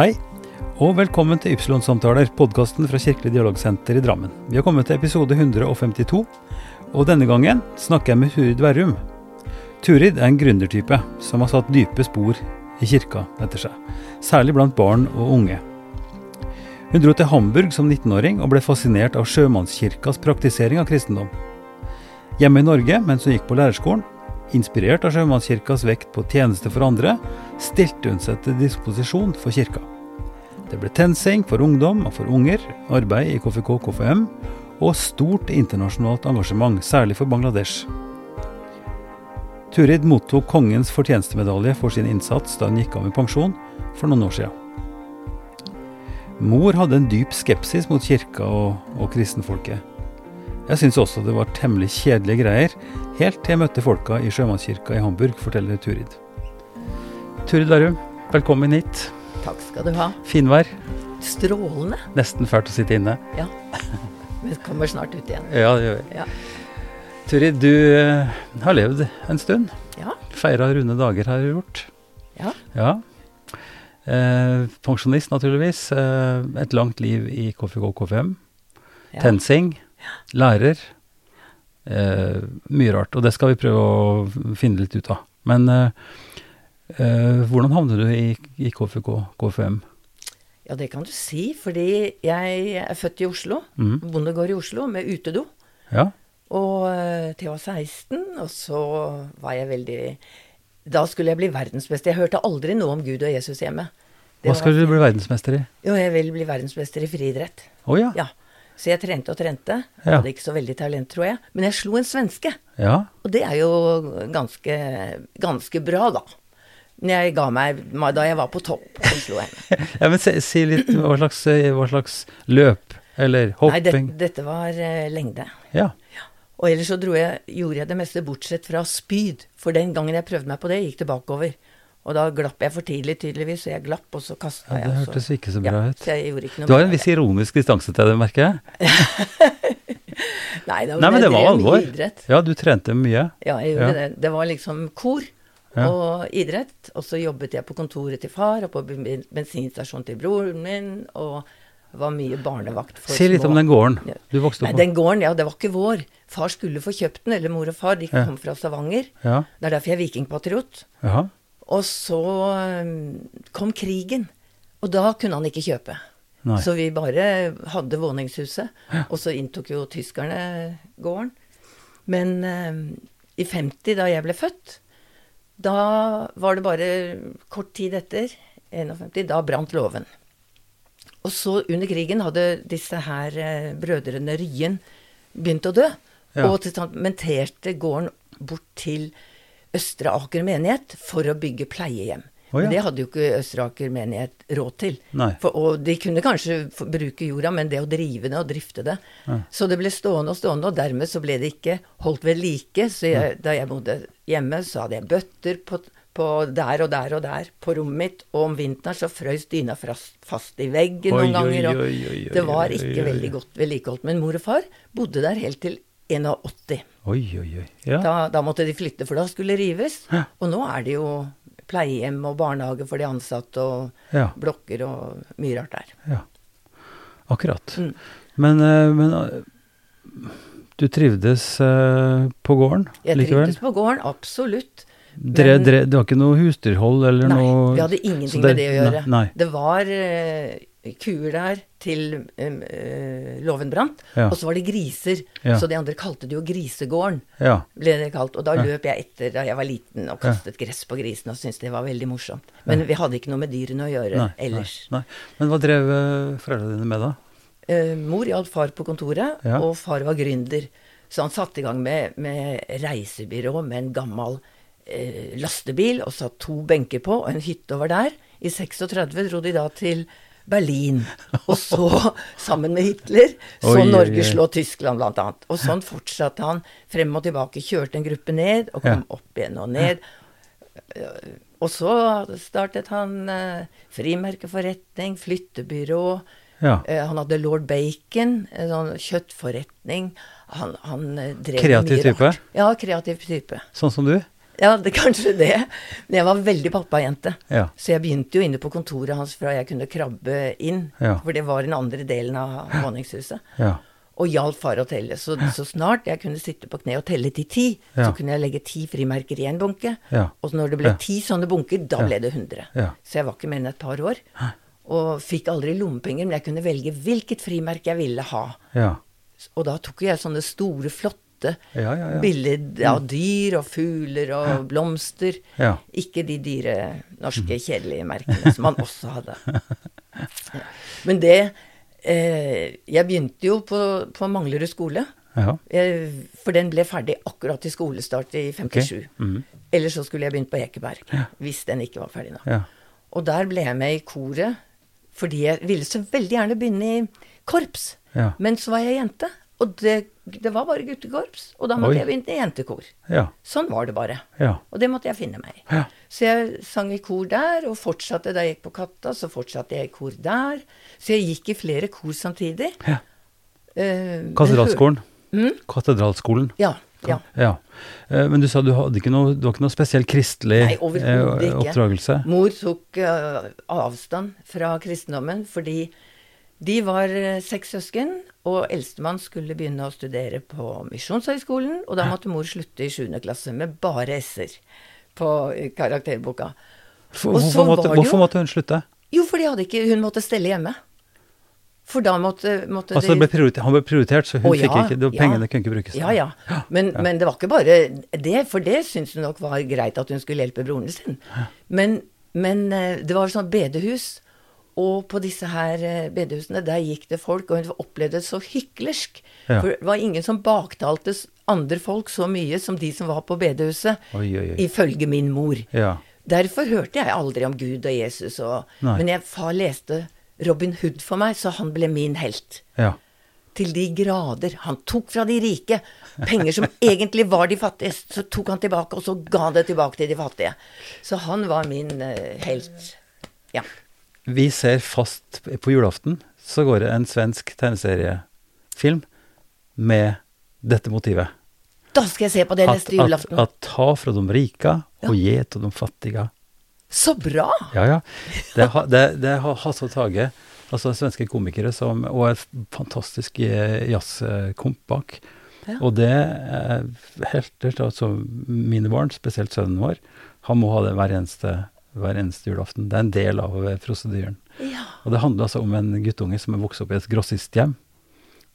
Hei, og velkommen til Ypsilon-samtaler, podkasten fra Kirkelig dialogsenter i Drammen. Vi har kommet til episode 152, og denne gangen snakker jeg med Turid Verrum. Turid er en gründertype som har satt dype spor i kirka etter seg, særlig blant barn og unge. Hun dro til Hamburg som 19-åring og ble fascinert av sjømannskirkas praktisering av kristendom. Hjemme i Norge, mens hun gikk på lærerskolen, inspirert av sjømannskirkas vekt på tjeneste for andre, stilte hun seg til disposisjon for kirka. Det ble TenSing for ungdom og for unger, arbeid i KFK KFM og stort internasjonalt engasjement, særlig for Bangladesh. Turid mottok kongens fortjenestemedalje for sin innsats da hun gikk av med pensjon for noen år siden. Mor hadde en dyp skepsis mot kirka og, og kristenfolket. Jeg syns også det var temmelig kjedelige greier, helt til jeg møtte folka i sjømannskirka i Hamburg, forteller Turid. Turid Larum, velkommen hit. Takk skal du ha. Finvær. Strålende. Nesten fælt å sitte inne. Ja. Vi kommer snart ut igjen. Ja, det gjør vi. Ja. Turid, du eh, har levd en stund. Ja. Feira runde dager har du gjort. Ja. Ja. Eh, pensjonist, naturligvis. Eh, et langt liv i KFK KFM. ja. TenSing. Lærer. Eh, mye rart. Og det skal vi prøve å finne litt ut av. Men eh, hvordan havnet du i, i KFK KFM? ja, det kan du si, fordi jeg er født i Oslo. Mm. Bondegård i Oslo med utedo. Ja. Og eh, til jeg var 16, og så var jeg veldig Da skulle jeg bli verdensmester. Jeg hørte aldri noe om Gud og Jesus hjemme. Det Hva var- skal du bli verdensmester i? Jo, jeg vil bli verdensmester i friidrett. Oh, ja. Ja. Så jeg trente og trente. Ja. Hadde ikke så veldig talent, tror jeg. Men jeg slo en svenske. ja. Og det er jo ganske, ganske bra, da. Men jeg ga meg da jeg var på topp. Så slo jeg henne. ja men si, si litt hva slags, hva slags løp eller hopping? Nei, det, dette var uh, lengde. Ja. Og ellers så dro jeg, gjorde jeg det meste bortsett fra spyd. For den gangen jeg prøvde meg på det, gikk det bakover. Og da glapp jeg for tidlig, tydeligvis, så jeg glapp, og så kasta ja, jeg. det og så- hørtes ikke så bra ja, ut. Så jeg gjorde ikke noe Du har en viss ironisk distanse til det, merker jeg. Nei, da, Nei, men det var alvor. Idrett. Ja, du trente mye. Ja, jeg gjorde Ja. det. Det var liksom kor Ja. og idrett. Og så jobbet jeg på kontoret til far og på ben- bensinstasjonen til broren min. Og var mye barnevakt for Si litt om den gården du vokste opp på. den gården, ja, det var ikke vår. Far skulle få kjøpt den, eller mor og far. De Ja. kom fra Stavanger. Ja. Det er derfor jeg er vikingpatriot. Ja. Og så um, kom krigen, og da kunne han ikke kjøpe. Nei. Så vi bare hadde våningshuset, og så inntok jo tyskerne gården. Men um, i 50, da jeg ble født, da var det bare kort tid etter, 51, da brant låven. Og så under krigen hadde disse her eh, brødrene Ryen begynt å dø. Ja. Og testamenterte gården bort til Østre Aker menighet for å bygge pleiehjem. Å, ja. Men det hadde jo ikke Østeraker menighet råd til. For, og de kunne kanskje bruke jorda, men det å drive det og drifte det Ja. Så det ble stående og stående, og dermed så ble det ikke holdt ved like. Så jeg, da jeg bodde hjemme, så hadde jeg bøtter på, på der og der og der på rommet mitt, og om vinteren så frøs dyna fast, i veggen Oi, noen ganger. Og oi, oi, oi, det var ikke veldig godt vedlikeholdt. Men mor og far bodde der helt til 81. Oi, oi, oi. Ja. Da, da måtte de flytte, for da skulle det rives. Og nå er det jo pleiehjem og barnehage for de ansatte, og Ja. blokker og mye rart der. ja. Akkurat. Mm. Men, eh, men eh, du trivdes eh, på gården Jeg likevel? trivdes på gården, absolutt. Dere, dere, det var ikke noe husdyrhold eller Nei, noe vi hadde ingenting det- med det å gjøre. Nei. nei. Det var uh, kuer der til eh, låven brant, Ja. og så var det griser. Ja. Så de andre kalte det jo Grisegården, Ja. ble det kalt. Og da løp jeg etter da jeg var liten og kastet gress på grisene og syntes det var veldig morsomt. Men vi hadde ikke noe med dyrene å gjøre Nei, ellers. Nei, nei. Men hva drev eh, foreldrene dine med da? Eh, mor hjalp far på kontoret, og far var gründer. Så han satte i gang med, med reisebyrå med en gammel eh, lastebil, og satt to benker på, og en hytte over der. I 36 dro de da til Berlin. Og så, sammen med Hitler, så Oi, Norge slå Tyskland, blant annet. Og sånn fortsatte han frem og tilbake. Kjørte en gruppe ned, og kom opp igjen og ned. Og så startet han eh, frimerkeforretning, flyttebyrå. Ja. Eh, han hadde Lord Bacon, sånn kjøttforretning. Han, han eh, drev Kreativ mye type? Ja, kreativ type. Sånn som du? Ja, det kanskje det. Men jeg var veldig pappajente. Ja. Så jeg begynte jo inne på kontoret hans fra jeg kunne krabbe inn. Ja. For det var den andre delen av våningshuset. Ja. Og hjalp far å telle. Så, så snart jeg kunne sitte på kne og telle til ti, så kunne jeg legge ti frimerker i en bunke. Og når det ble ti sånne bunker, da ble det 100. Ja. Så jeg var ikke mer enn et par år. Og fikk aldri lommepenger, men jeg kunne velge hvilket frimerke jeg ville ha. Ja. Og da tok jeg sånne store, flotte Ja, ja, ja. bilder av dyr og fugler og blomster. Ja. Ikke de dyre, norske, kjedelige merkene som man også hadde. Men det eh, Jeg begynte jo på, på Manglerud skole. Ja. Eh, for den ble ferdig akkurat til skolestart i 57. Mhm. Ellers så skulle jeg begynt på Ekeberg. Hvis den ikke var ferdig nå. Ja. Og der ble jeg med i koret fordi jeg ville så veldig gjerne begynne i korps. Ja. Men så var jeg jente, og det, det var bare guttekorps. Og da måtte Oi. jeg begynne i jentekor. Ja. Sånn var det bare. Ja. Og det måtte jeg finne meg i. Ja. Så jeg sang i kor der, og fortsatte da jeg gikk på Katta, så fortsatte jeg i kor der. Så jeg gikk i flere kor samtidig. ja. Uh, Katedralskolen. Mm? Katedralskolen. Ja. ja. Ja. Eh, Men du sa du hadde ikke noe, du var ikke noe spesiell kristelig Nei, eh, ikke. Mor tok uh, avstand fra kristendommen fordi de var eh, seks søsken, og eldstemann skulle begynne å studere på Misjonshøgskolen, og da måtte mor slutte i 7. klasse med bare s-er på eh, karakterboka. For, Og så hvorfor, måtte, jo- hvorfor måtte hun slutte? Jo, fordi ikke Hun måtte stelle hjemme. For da måtte, måtte Altså, det ble han ble prioritert, så hun Å, fikk ikke ja. Pengene kunne ikke brukes. Ja, ja. Men, men det var ikke bare det, for det syntes hun nok var greit at hun skulle hjelpe broren sin. Men, men eh, det var sånn bedehus, og på disse her eh, bedehusene, der gikk det folk, og hun opplevde det så hyklersk. Ja. For det var ingen som baktalte andre folk så mye som de som var på bedehuset, Oi, oi, oi. ifølge min mor. Ja. Derfor hørte jeg aldri om Gud og Jesus, og, men jeg, far leste Robin Hood for meg, så han ble min helt ja. til de grader. Han tok fra de rike penger som egentlig var de fattige, så tok han tilbake, og så ga han det tilbake til de fattige. Så han var min eh, helt. Ja. Vi ser fast på julaften, så går det en svensk tegneseriefilm med dette motivet. Da skal jeg se på det at, neste julaften. julaften. at ta fra de rike og Ja. gi til de fattige. Så bra! Ja, ja. Det, det, det har Hasse og Tage, altså svenske komikere, som, og et fantastisk eh, jazzkomp bak. Ja. Og det er helt helt altså Mine barn, spesielt sønnen vår, han må ha det hver eneste, hver eneste julaften. Det er en del av eh, prosedyren. Ja. Og det handler altså om en guttunge som er vokst opp i et grossisthjem,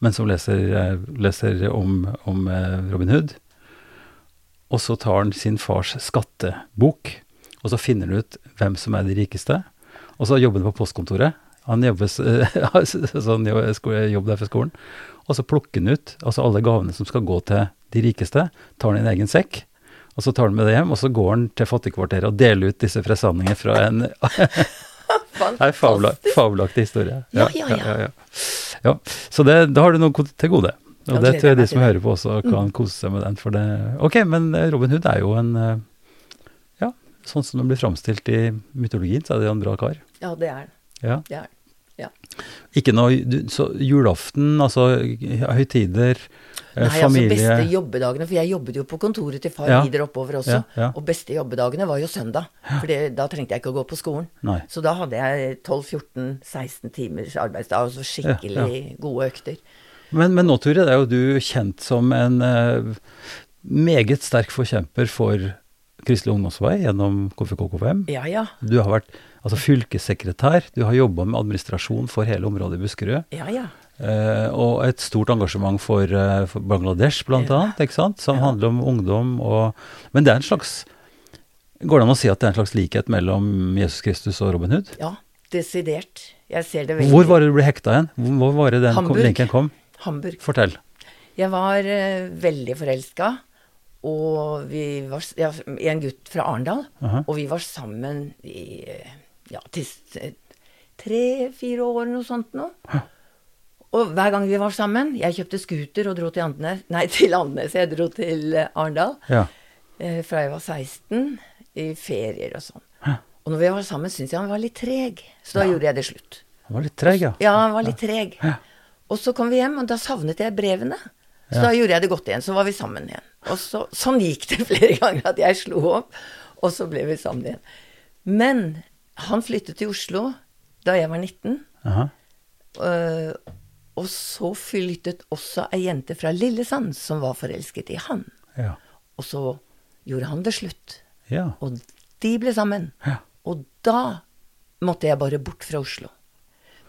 men som leser, eh, leser om, om eh, Robin Hood. Og så tar han sin fars skattebok, og så finner han ut hvem som er de rikeste. Og så jobber han på postkontoret. Han jobber sånn jobb der for skolen. Og så plukker han ut altså alle gavene som skal gå til de rikeste, tar han i en egen sekk. Og så tar han med det hjem, og så går han til fattigkvarteret og deler ut disse presangene fra en det er fabelaktig historie. Ja, ja, ja. ja, Så det, da har du noe til gode. Og det tror jeg de som hører på også kan kose seg med den. For det Ok, men eh, Robin Hood er jo en eh, Ja, sånn som den blir framstilt i mytologien, så er det jo en bra kar. Ja, det er det. Ja. det. er det. Ikke noe Så julaften, altså høytider, familie? Nei, altså beste jobbedagene, for jeg jobbet jo på kontoret til far Ja. videre oppover også. Ja, ja. Og beste jobbedagene var jo søndag, for det, da trengte jeg ikke å gå på skolen. Nei. Så da hadde jeg 12-14-16 timers arbeidsdag, og så skikkelig gode økter. Men, men nå, det er jo du kjent som en eh, meget sterk forkjemper for Kristelig Ungdomsvei gjennom KFKKFM. Ja, ja. Du har vært altså, fylkessekretær, du har jobba med administrasjon for hele området i Buskerud. Ja, ja. Eh, og et stort engasjement for, eh, for Bangladesh, blant Ja. annet, ikke sant? som Ja. handler om ungdom og Men det er en slags Går det an å si at det er en slags likhet mellom Jesus Kristus og Robin Hood? Ja, desidert. Jeg ser det veldig Hvor var det du ble hekta hen? Hvor var det den kom, linken kom? Hamburg. Fortell. Jeg var uh, veldig forelska, og vi var ja, i en gutt fra Arendal. Aha. Og vi var sammen i eh, ja, til tre-fire år, noe sånt nå. Og hver gang vi var sammen Jeg kjøpte scooter og dro til Andenes. Nei, til Andenes. Jeg dro til eh, Arendal Ja. eh, fra jeg var 16, i ferier og sånn. Og når vi var sammen, syntes jeg han var litt treg, så da gjorde jeg det slutt. Han var litt treg, ja. Ja, han var litt treg. Ja. Og så kom vi hjem, og da savnet jeg brevene. Så Ja. da gjorde jeg det godt igjen. Så var vi sammen igjen. Og så, sånn gikk det flere ganger at jeg slo opp, og så ble vi sammen igjen. Men han flyttet til Oslo da jeg var 19. Aha. Uh, og så flyttet også ei jente fra Lillesand som var forelsket i han. Ja. Og så gjorde han det slutt. Ja. Og de ble sammen. Ja. Og da måtte jeg bare bort fra Oslo.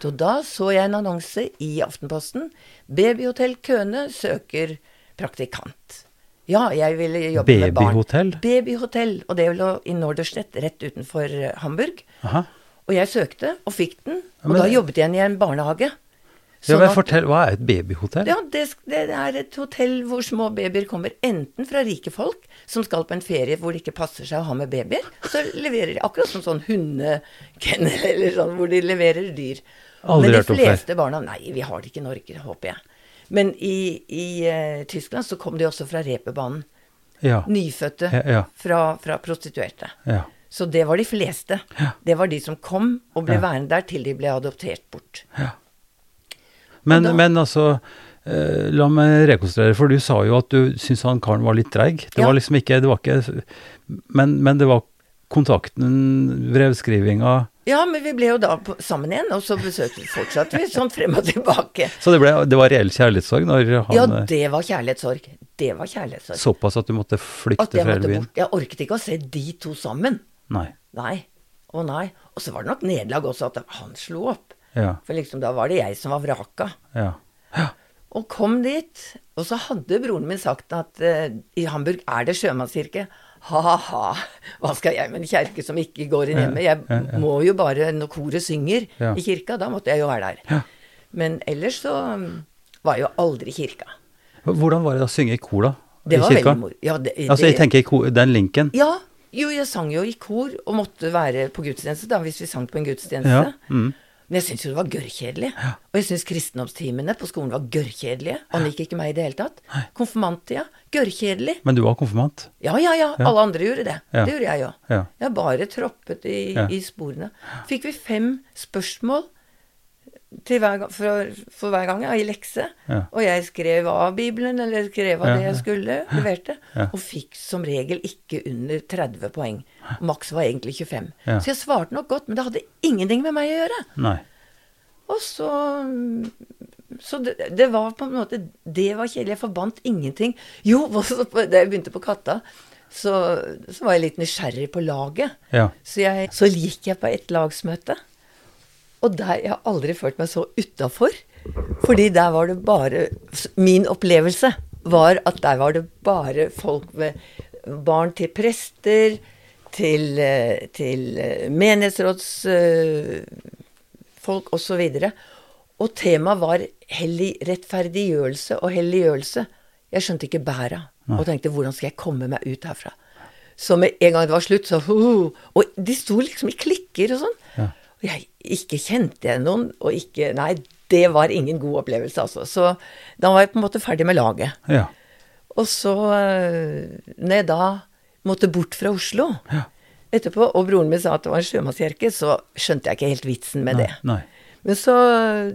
Så da så jeg en annonse i Aftenposten. Babyhotell Køne søker praktikant. Ja, jeg ville jobbe med barn. Babyhotell? Babyhotell. Og det lå i Norderstedt, rett utenfor eh, Hamburg. Aha. Og jeg søkte, og fikk den. Og men da det- jobbet jeg i en barnehage. Ja, Sånn men fortell, Hva er et babyhotell? ja, det, det er et hotell hvor små babyer kommer enten fra rike folk som skal på en ferie hvor det ikke passer seg å ha med babyer. Så leverer de akkurat som sånn hundekennel eller sånn, hvor de leverer dyr. Aldri Men de fleste barna Nei, vi har det ikke i Norge, håper jeg. Men i, i eh, Tyskland så kom de også fra reperbanen. Ja. Nyfødte Ja, ja. Fra, fra prostituerte. ja. Så det var de fleste. Det var de som kom og ble Ja. værende der til de ble adoptert bort. Men, da- men altså eh, La meg rekonstruere, for du sa jo at du syntes han karen var litt dreig. Det Ja. var liksom ikke, det var ikke men, men det var kontakten, brevskrivinga Ja, men vi ble jo da sammen igjen, og så besøkte vi fortsatt vi sånn frem og tilbake. Så det, ble, det var reell kjærlighetssorg når han Ja, det var kjærlighetssorg. Det var kjærlighetssorg. Såpass at du måtte flykte fra hele byen? Jeg orket ikke å se de to sammen. Nei. Nei. Å nei. Og så var det nok nederlag også at han slo opp. Ja. For liksom da var det jeg som var vraka. Ja. Og kom dit, og så hadde broren min sagt at uh, i Hamburg er det sjømannskirke. Ha-ha, hva skal jeg med en kjerke som ikke går inn hjemme? Jeg må jo bare, når koret synger i kirka, da måtte jeg jo være der. Men ellers så mm, var jeg jo aldri i kirka. Hvordan var det å synge i kor, da? Det I var kirka? veldig. Ja, det, Altså, jeg tenker i kor, den linken. Ja, jo, jeg sang jo i kor, og måtte være på gudstjeneste da, hvis vi sang på en gudstjeneste. Ja, mm. Men jeg syntes jo det var gørrkjedelig. Og jeg syns kristendomstimene på skolen var gørrkjedelige. Angikk ikke meg i det hele tatt. Konfirmanttida, gørrkjedelig. Men du var konfirmant? Ja, ja, ja. Alle andre gjorde det. Ja. Det gjorde jeg òg. Ja. Jeg bare troppet i, Ja. i sporene. Fikk vi fem spørsmål hver, for, for hver gang i lekse. Ja. Og jeg skrev av Bibelen, eller skrev av Ja, det jeg skulle, leverte. Ja. Og fikk som regel ikke under 30 poeng. Maks var egentlig 25. Ja. Så jeg svarte nok godt, men det hadde ingenting med meg å gjøre. Nei. Og så Så det, det var på en måte Det var kjedelig. Jeg forbandt ingenting. Jo, også da jeg begynte på Katta, så, så var jeg litt nysgjerrig på laget. Ja. Så, jeg, så gikk jeg på et lagsmøte. Og der Jeg har aldri følt meg så utafor. Fordi der var det bare Min opplevelse var at der var det bare folk med barn til prester, til, eh, til eh, menighetsrådsfolk osv. Og temaet var hellig rettferdiggjørelse og helliggjørelse. Jeg skjønte ikke bæra og tenkte hvordan skal jeg komme meg ut herfra. Så med en gang det var slutt, så uh, Og de sto liksom i klikker og sånn. Ja. Og jeg ikke kjente igjen noen, og ikke Nei, det var ingen god opplevelse, altså. Så da var jeg på en måte ferdig med laget. Ja. Og så, eh, når jeg da måtte bort fra Oslo Ja. etterpå, og broren min sa at det var en sjømannskirke, så skjønte jeg ikke helt vitsen med det. Nei. Men så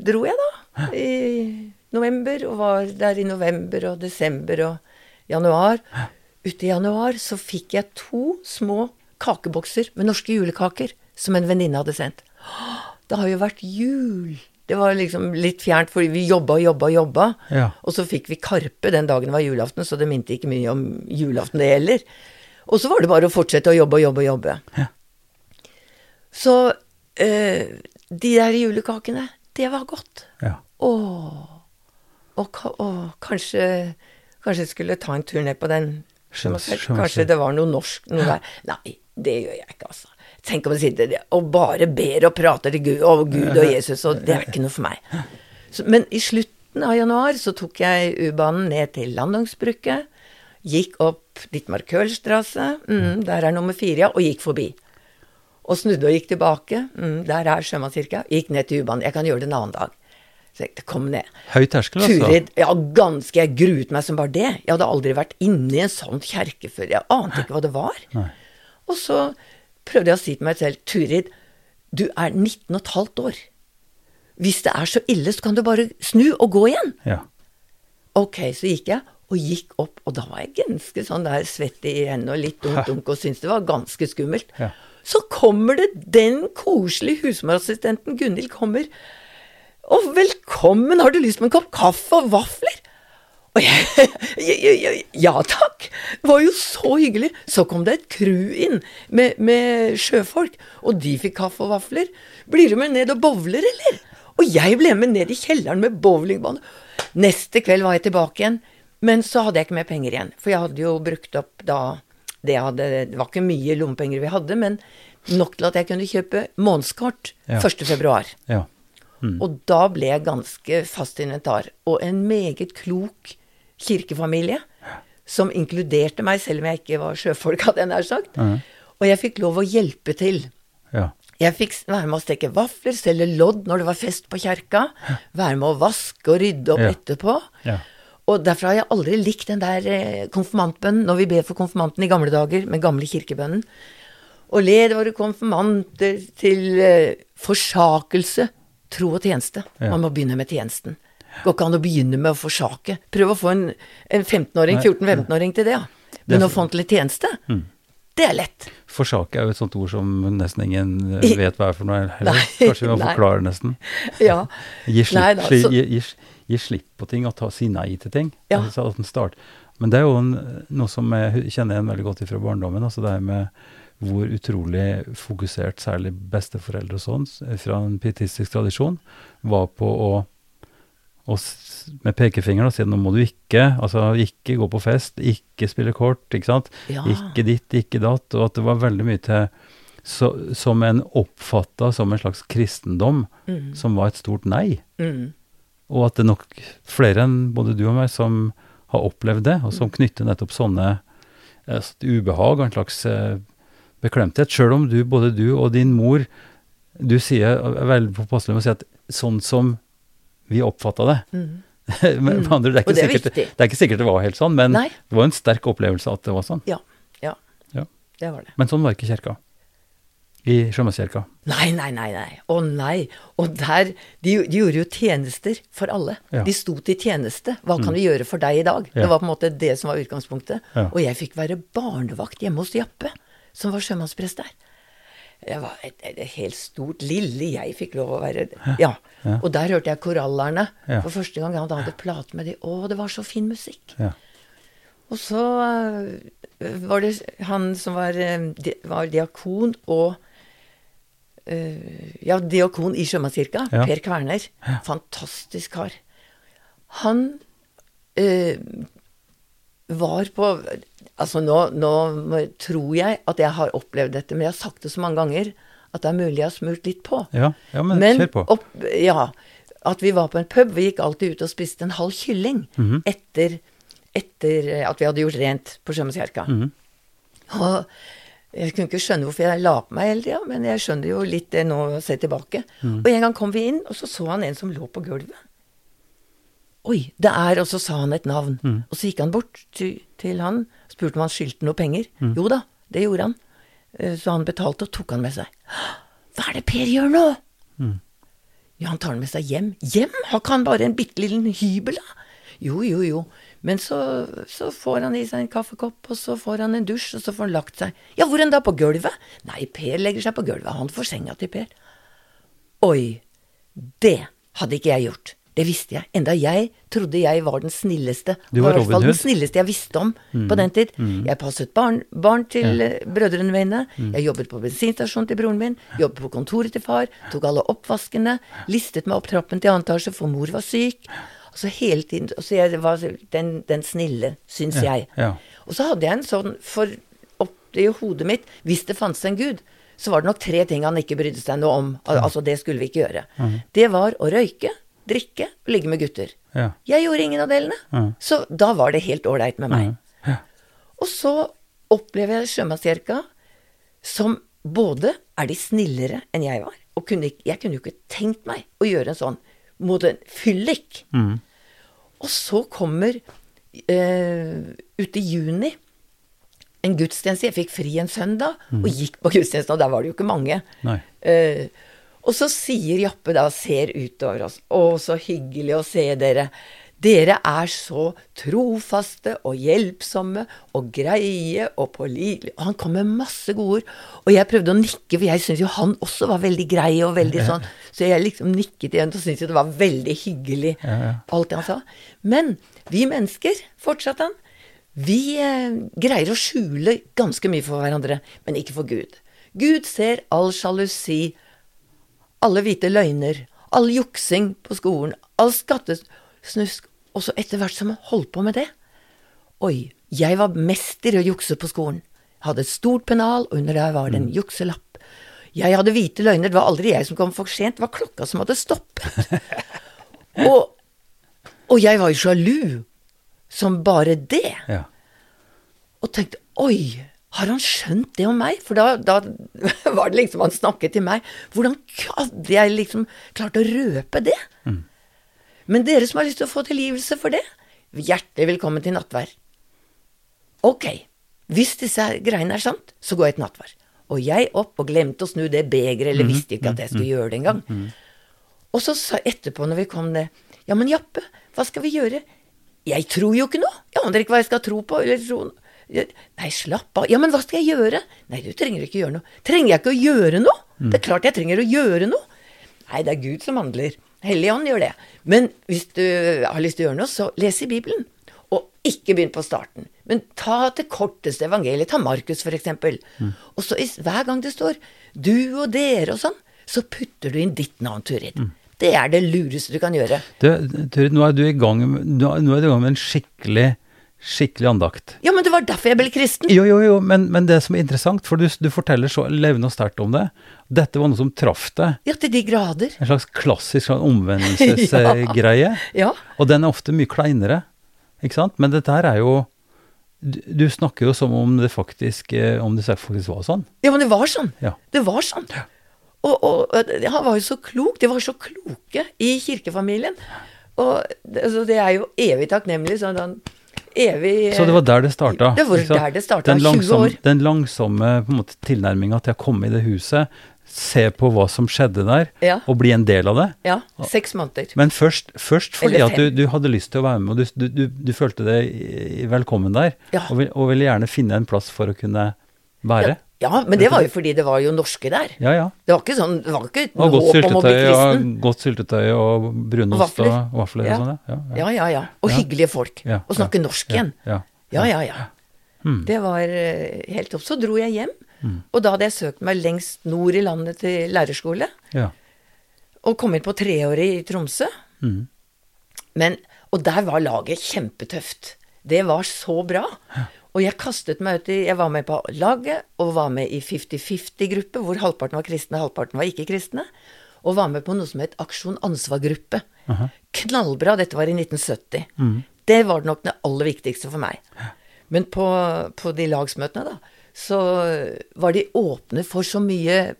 dro jeg, da, i november, og var der i november og desember og januar. Ute i januar så fikk jeg to små kakebokser med norske julekaker som en venninne hadde sendt. Det har jo vært jul! Det var liksom litt fjernt, fordi vi jobba og jobba og jobba. Ja. Og så fikk vi Karpe den dagen det var julaften, så det minte ikke mye om julaften, det heller. Og så var det bare å fortsette å jobbe og jobbe og jobbe. Ja. Så eh, de der julekakene, det var godt. Ja. Åh. Og, og kanskje, kanskje jeg skulle ta en tur ned på den. Kanskje sjømanns- det var noe norsk noe der. Nei, det gjør jeg ikke, altså. Tenk om å sitter og bare ber og prater til Gud, og Gud og Jesus, og det er ikke noe for meg. Så, men i slutten av januar så tok jeg U-banen ned til Landungsbrücke. Gikk opp Dittmar Kølstrasse, mm, der er nummer fire, ja, og gikk forbi. Og snudde og gikk tilbake. Mm, der er Sjømannskirka. Gikk ned til U-banen. Jeg kan gjøre det en annen dag. Så jeg kom ned. Høy terskel, altså. Turid, ja, ganske. Jeg gruet meg som bare det. Jeg hadde aldri vært inne i en sånn kjerke før. Jeg ante ikke hva det var. Nei. Og så prøvde jeg å si til meg selv, Turid, du er 19 og et halvt år. Hvis det er så ille, så kan du bare snu og gå igjen. Ja. Ok, så gikk jeg, Og gikk opp, og da var jeg ganske sånn der svett i hendene og litt dunk dunk og syntes det var ganske skummelt. Ja. Så kommer det den koselige husmorassistenten Gunhild kommer. Og velkommen, har du lyst på en kopp kaffe og vafler? Og jeg, jeg, jeg, Ja takk! Det var jo så hyggelig. Så kom det et crew inn med, med sjøfolk, og de fikk kaffe og vafler. Blir du med ned og bowler, eller? Og jeg ble med ned i kjelleren med bowlingbane. Neste kveld var jeg tilbake igjen, men så hadde jeg ikke mer penger igjen. For jeg hadde jo brukt opp da det, hadde, det var ikke mye lommepenger vi hadde, men nok til at jeg kunne kjøpe månedskort Ja. 1. februar. Mm. Og da ble jeg ganske fast inventar. Og en meget klok kirkefamilie som inkluderte meg, selv om jeg ikke var sjøfolk, hadde jeg nær sagt. Og jeg fikk lov å hjelpe til. Ja. Jeg fikk være med å steke vafler, selge lodd når det var fest på kjerka. Være med å vaske og rydde opp Ja. etterpå. Ja. Og derfor har jeg aldri likt den der eh, konfirmantbønnen, når vi ber for konfirmanten i gamle dager, med gamle kirkebønnen. Og led våre konfirmanter til eh, forsakelse, tro og tjeneste. Man må begynne med tjenesten. Går ikke an å begynne med å forsake. Prøv å få en, en 15-åring, 14-15-åring til det, ja. Men å få han til en tjeneste, det er lett. Forsake er jo et sånt ord som nesten ingen eh, vet hva er for noe heller. Nei, Kanskje vi må forklare forklare nesten. Ja. Gi slipp, Nei da, gi, gi, gi slipp på ting og ta, si nei til ting. Ja. Altså start. Men det er jo en, noe som jeg kjenner igjen veldig godt fra barndommen. altså det her med hvor utrolig fokusert særlig besteforeldre og sånn, fra en pietistisk tradisjon, var på å, s- med pekefingeren og si nå må du ikke, altså ikke gå på fest, ikke spille kort, ikke sant? Ja. Ikke ditt, ikke datt, og at det var veldig mye til så, som en oppfatta som en slags kristendom, Mm. som var et stort nei. Mm. Og at det er nok flere enn både du og meg som har opplevd det, og som Mm. knytter nettopp sånne et ubehag og en slags eh, beklemthet. Sjøl om du, både du og din mor, du sier er veldig påpasselig med å si at sånn som vi oppfatta det. Mm. Men med andre, det, er ikke det er sikkert, viktig. det er ikke sikkert det var helt sånn, men Nei. det var en sterk opplevelse at det var sånn. Ja. Ja. Ja. Det var det. Men sånn var ikke kirka. I Sjømannskirka. Nei, nei, nei. nei. Å nei. Og der De, de gjorde jo tjenester for alle. Ja. Mm. De sto til tjeneste. Hva kan vi gjøre for deg i dag? Ja. Det var på en måte det som var utgangspunktet. Ja. Og jeg fikk være barnevakt hjemme hos Jappe, som var sjømannsprest der. Jeg var et, et, et helt stort Lille jeg fikk lov å være Ja. Og der hørte jeg korallerne for første gang. Han hadde plate med de. Å, det var så fin musikk. Ja. Og så øh, var det han som var, øh, var diakon og øh, Ja, diakon i Sjømannskirka. Ja. Per Kverner. Fantastisk kar. Han øh, var på Altså nå, nå tror jeg at jeg har opplevd dette, men jeg har sagt det så mange ganger at det er mulig jeg har smurt litt på. Ja, ja, men, kjør på. Opp, ja, at vi var på en pub. Vi gikk alltid ut og spiste en halv kylling Mhm. etter, etter at vi hadde gjort rent på Sjømannskirka. -hmm. Og jeg kunne ikke skjønne hvorfor jeg la på meg hele tida, men jeg skjønner jo litt det nå å se tilbake. Mm. Og en gang kom vi inn, og så så han en som lå på gulvet. Oi, det er Og så sa han et navn. Mm. Og så gikk han bort til, til han, spurte om han skyldte noe penger. Mm. Jo da, det gjorde han. Eh, Så han betalte og tok han med seg. Hva er det Per gjør nå? Mm. Ja, han tar den med seg hjem. Hjem? Har ikke han bare en bitte liten hybel, da? Jo, jo, jo. Men så, så får han i seg en kaffekopp, og så får han en dusj, og så får han lagt seg. Ja, hvor enn da? På gulvet? Nei, Per legger seg på gulvet. Han får senga til Per. Oi, det hadde ikke jeg gjort. Det visste jeg. Enda jeg trodde jeg var den snilleste. Du var i hvert fall den snilleste jeg visste om på den tid. Jeg passet barn, barn til ja. brødrene mine. Jeg jobbet på bensinstasjonen til broren min. Jobbet på kontoret til far. Tok alle oppvaskene. Listet meg opp trappen til annen etasje, for mor var syk. Altså hele tiden Så jeg var den, den snille, syns Ja, jeg. ja. Og så hadde jeg en sånn for oppi hodet mitt Hvis det fantes en gud, så var det nok tre ting han ikke brydde seg noe om. Al Altså, det skulle vi ikke gjøre. Det var å røyke, drikke og ligge med gutter. Ja. Jeg gjorde ingen av delene. ja. Så da var det helt ålreit med meg. Ja. Og så opplever jeg Sjømannskirka som både er de snillere enn jeg var, og kunne, jeg kunne jo ikke tenkt meg å gjøre en sånn mot en fyllik. Mm. Og så kommer eh, ute i juni en gudstjeneste. Jeg fikk fri en søndag og gikk på gudstjenesten, og der var det jo ikke mange. Nei. Og så sier Jappe da, ser utover oss, å, så hyggelig å se dere. Dere er så trofaste og hjelpsomme og greie og pålitelige. Og han kom med masse gode ord. Og jeg prøvde å nikke, for jeg syntes jo han også var veldig grei og veldig sånn. Så jeg liksom nikket igjen og syntes jo det var veldig hyggelig, alt det han sa. Men vi mennesker, fortsatte han, vi eh, greier å skjule ganske mye for hverandre, men ikke for Gud. Gud ser all sjalusi, alle hvite løgner, all juksing på skolen, all skattesnusk og så etter hvert som jeg holdt på med det Oi, jeg var mester i å jukse på skolen. Jeg hadde et stort pennal, og under der var det en Mm. jukselapp. Jeg hadde hvite løgner, det var aldri jeg som kom for sent, det var klokka som hadde stoppet. og, og jeg var jo sjalu som bare det. Ja. Og tenkte oi, har han skjønt det om meg? For da, da var det liksom han snakket til meg. Hvordan hadde jeg liksom klart å røpe det? Men dere som har lyst til å få tilgivelse for det, hjertelig velkommen til nattvær. Ok, hvis disse greiene er sant, så går jeg til nattvær. Og jeg opp og glemte å snu det begeret, eller visste ikke at jeg skulle gjøre det engang. Og så sa etterpå, når vi kom ned, ja, men Jappe, hva skal vi gjøre? Jeg tror jo ikke noe. Jeg aner ikke hva jeg skal tro på. eller tro noe. Nei, slapp av. Ja, men hva skal jeg gjøre? Nei, du trenger ikke gjøre noe. Trenger jeg ikke å gjøre noe? Det er klart jeg trenger å gjøre noe. Nei, det er Gud som handler. Helligånd gjør det. Men hvis du har lyst til å gjøre noe, så les i Bibelen. Og ikke begynn på starten. Men ta det korteste evangeliet. Ta Markus, for eksempel. Og så hver gang det står 'du og dere' og sånn, så putter du inn ditt navn, Turid. Det er det lureste du kan gjøre. Du, Turid, nå er du i gang nå er du i gang med en skikkelig, skikkelig andakt. Ja, men det var derfor jeg ble kristen. Jo, jo, jo, men, men det som er interessant, for du, du forteller så levende og sterkt om det. Dette var noe som traff deg. Ja, til de grader. En slags klassisk sånn omvendelsesgreie. Ja. Og den er ofte mye kleinere, ikke sant? Men dette her er jo du, du snakker jo som om det faktisk eh, om det faktisk var sånn. Ja, men det var sånn. Ja. Det var sånn. Og, og han var jo så klok. De var så kloke i kirkefamilien. Og altså, det er jo evig takknemlig. Sånn at han evig Så det var der det starta. Det var der det starta, Den 20 langsom- år. Den langsomme måte, tilnærminga til å komme i det huset, se på hva som skjedde der, Ja. og bli en del av det. Ja, seks måneder. Men først, først fordi at du, du hadde lyst til å være med, og du, du, du, du følte deg velkommen der, Ja. og, vil, og ville gjerne finne en plass for å kunne være. Ja, men det var jo fordi det var jo norske der. Ja, ja. Det var ikke sånn Det var ikke Og godt syltetøy, og, godt syltetøy og brunost og vafler. vafler, Ja. og sånn. Ja, ja. Ja, ja, ja. Og Ja. hyggelige folk. Ja, Og snakke ja, norsk ja, igjen. ja. Ja, ja, ja. Hmm. Det var eh, helt topp. Så dro jeg hjem, Hmm. og da hadde jeg søkt meg lengst nord i landet til lærerskole. ja. Og kom inn på treåret i Tromsø. Hmm. Men, og der var laget kjempetøft. Det var så bra. Og jeg kastet meg ut i Jeg var med på laget, og var med i 50-50-gruppe, hvor halvparten var kristne, halvparten var ikke-kristne. Og var med på noe som het Aksjon ansvar-gruppe. Knallbra. Dette var i 1970. Det var nok det aller viktigste for meg. Men på, på de lagsmøtene, da, så var de åpne for så mye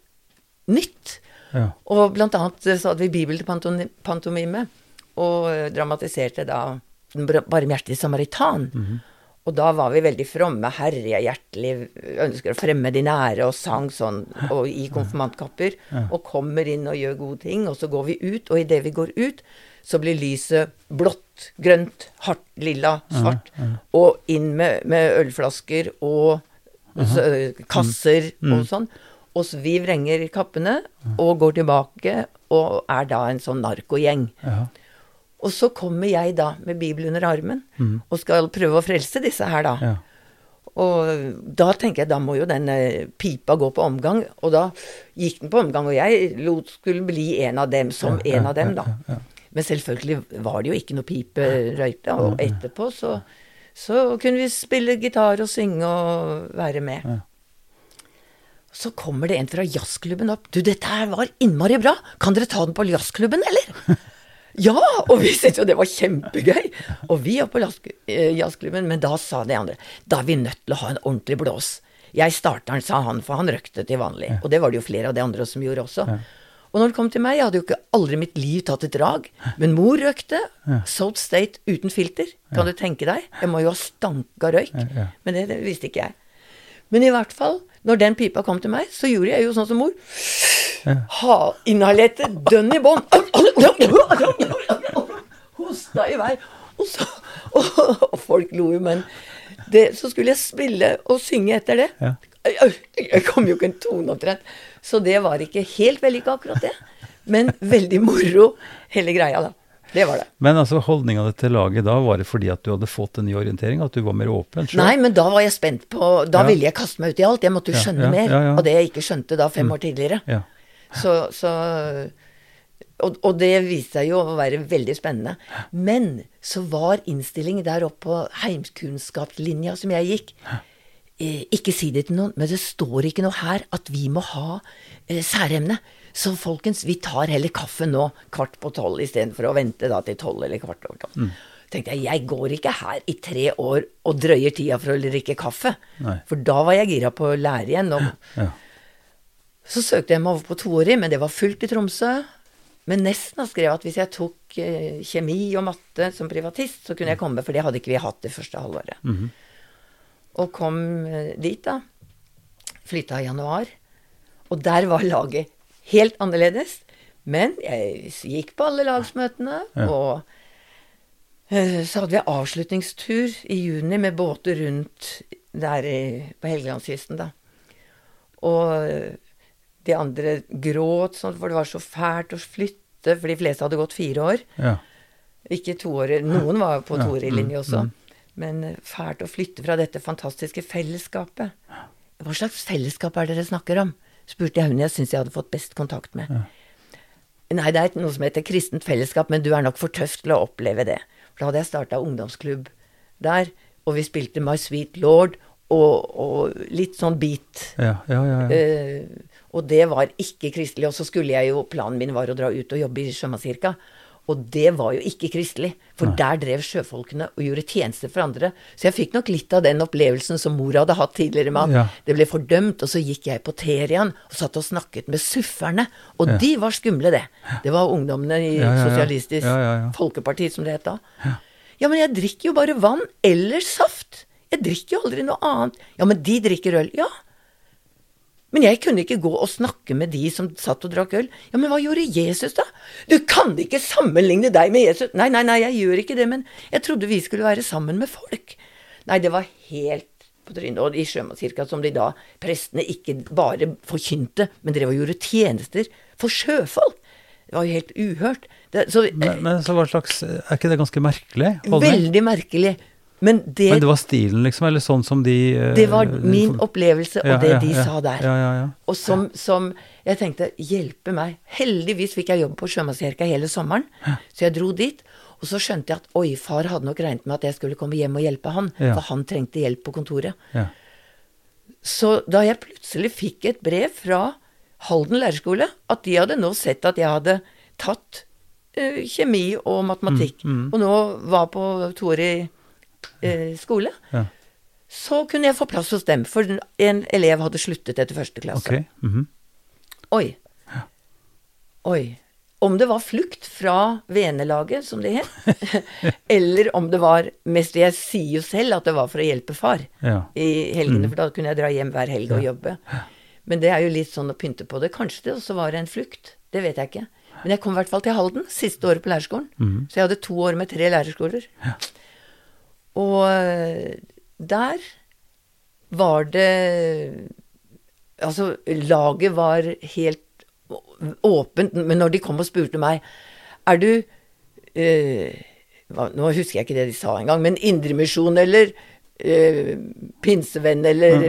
nytt. Ja. Og blant annet så hadde vi Bibel til pantomime, og dramatiserte da Den bar- barmhjertige samaritan. Og da var vi veldig fromme. Herre, hjertelig ønsker å fremme de nære, og sang sånn, og i konfirmantkapper. Og kommer inn og gjør gode ting, og så går vi ut, og idet vi går ut, så blir lyset blått, grønt, hardt, lilla, svart. Og inn med, med ølflasker og så, kasser og sånn. Og så vi vrenger kappene og går tilbake og er da en sånn narkogjeng. Ja. Og så kommer jeg da med Bibelen under armen og skal prøve å frelse disse her, da. Ja. Og da tenker jeg, da må jo den eh, pipa gå på omgang. Og da gikk den på omgang, og jeg lot skulle bli en av dem, som Ja, en av dem, da. ja. Men selvfølgelig var det jo ikke noe pipe røykte, og etterpå så, så kunne vi spille gitar og synge og være med. Så kommer det en fra jazzklubben opp. 'Du, dette her var innmari bra. Kan dere ta den på jazzklubben, eller?' ja! Og vi syntes jo det var kjempegøy. Og vi var på eh, jazzklubben, men da sa de andre 'Da er vi nødt til å ha en ordentlig blås'. Jeg starter den, sa han, for han røkte til vanlig. Og det var det jo flere av de andre som gjorde også. Og når det kom til meg, jeg hadde jo ikke aldri i mitt liv tatt et drag. Men mor røkte. Salt State uten filter. Kan du tenke deg? Jeg må jo ha stanka røyk. Men det, det visste ikke jeg. Men i hvert fall, når den pipa kom til meg, så gjorde jeg jo sånn som mor. Ha, inhalerte dønn i bånn. Hosta i vei. Og, så, og, og folk lo jo, men det, så skulle jeg spille og synge etter det. Ja. Jeg, jeg kom jo ikke en tone omtrent. Så det var ikke helt vellykka, akkurat det. Men veldig moro, hele greia, da. Det var det. Men altså holdninga til laget da, var det fordi at du hadde fått en ny orientering? At du var mer åpen? selv? Nei, men da var jeg spent på Da Ja. ville jeg kaste meg ut i alt. Jeg måtte jo skjønne ja, mer ja, ja. av det jeg ikke skjønte da fem år tidligere. Ja. Så, så og, og det viste seg jo å være veldig spennende. Men så var innstillingen der oppe på heimkunnskapslinja som jeg gikk eh, Ikke si det til noen, men det står ikke noe her at vi må ha eh, særemne. Så folkens, vi tar heller kaffe nå kvart på tolv istedenfor å vente da til tolv eller kvart over tolv. tenkte jeg, jeg går ikke her i tre år og drøyer tida for å drikke kaffe. Nei. For da var jeg gira på å lære igjen. Og Ja. så søkte jeg meg over på toårig, men det var fullt i Tromsø. Men Nesna skrev at hvis jeg tok eh, kjemi og matte som privatist, så kunne jeg komme, for det hadde ikke vi hatt det første halvåret. Og kom eh, dit, da. Flytta i januar. Og der var laget helt annerledes. Men jeg gikk på alle lagsmøtene, Ja. og eh, så hadde vi avslutningstur i juni med båter rundt der i- på Helgelandskysten, da. Og eh, de andre gråt sånn, for det var så fælt å flytte, for de fleste hadde gått fire år. ja. Ikke år, Noen var på Ja, toårig mm, linje også. mm. Men eh, fælt å flytte fra dette fantastiske fellesskapet. Hva slags fellesskap er det dere snakker om? Spurte jeg hun jeg syntes jeg hadde fått best kontakt med. Nei, det er noe som heter kristent fellesskap, men du er nok for tøff til å oppleve det. For da hadde jeg starta ungdomsklubb der, og vi spilte My Sweet Lord og, og litt sånn beat. Ja, ja, ja. ja. Uh, og det var ikke kristelig. Og så skulle jeg jo, planen min var å dra ut og jobbe i Sjømannskirka. Og det var jo ikke kristelig, for der drev sjøfolkene og gjorde tjenester for andre. Så jeg fikk nok litt av den opplevelsen som mor hadde hatt tidligere med at Ja. det ble fordømt. Og så gikk jeg på Terian og satt og snakket med sufferne. Og Ja. de var skumle, det. Det var ungdommene i Ja. Sosialistisk. Folkeparti, som det het da. Ja, men jeg drikker jo bare vann eller saft. Jeg drikker jo aldri noe annet. Ja, men de drikker øl. Ja. Men jeg kunne ikke gå og snakke med de som satt og drakk øl. Ja, men hva gjorde Jesus, da? Du kan ikke sammenligne deg med Jesus. Nei, nei, nei, jeg gjør ikke det, men jeg trodde vi skulle være sammen med folk. Nei, det var helt på trynet. Og i Sjømannskirka, som de da, prestene, ikke bare forkynte, men drev og gjorde tjenester for sjøfolk. Det var jo helt uhørt. Det, så, Men, men så hva slags Er ikke det ganske merkelig? holdning? veldig merkelig. Men det, Men det var stilen, liksom? Eller sånn som de eh, det var min opplevelse ja, og det ja, de ja. sa der. Ja, ja, ja. Og som, som jeg tenkte hjelpe meg. Heldigvis fikk jeg jobb på Sjømannskirka hele sommeren, så jeg dro dit. Og så skjønte jeg at oi, far hadde nok regnet med at jeg skulle komme hjem og hjelpe han, Ja. for han trengte hjelp på kontoret. ja. Så da jeg plutselig fikk et brev fra Halden lærerskole, at de hadde nå sett at jeg hadde tatt uh, kjemi og matematikk, Mm, og nå var på toårig eh, skole, ja. så kunne jeg få plass hos dem, for en elev hadde sluttet etter første klasse. Okay. Mm -hmm. Oi. Oi. Om det var flukt fra venelaget, som det het, eller om det var mest Jeg sier jo selv at det var for å hjelpe far Ja. i helgene, for da kunne jeg dra hjem hver helg og jobbe. Men det er jo litt sånn å pynte på det. Kanskje det også var en flukt. Det vet jeg ikke. Men jeg kom i hvert fall til Halden, siste året på lærerskolen. Så jeg hadde to år med tre lærerskoler. Og eh, der var det Altså, laget var helt åpent, men når de kom og spurte meg Er du eh, Nå husker jeg ikke det de sa engang, men Indremisjon eller eh, pinsevenn eller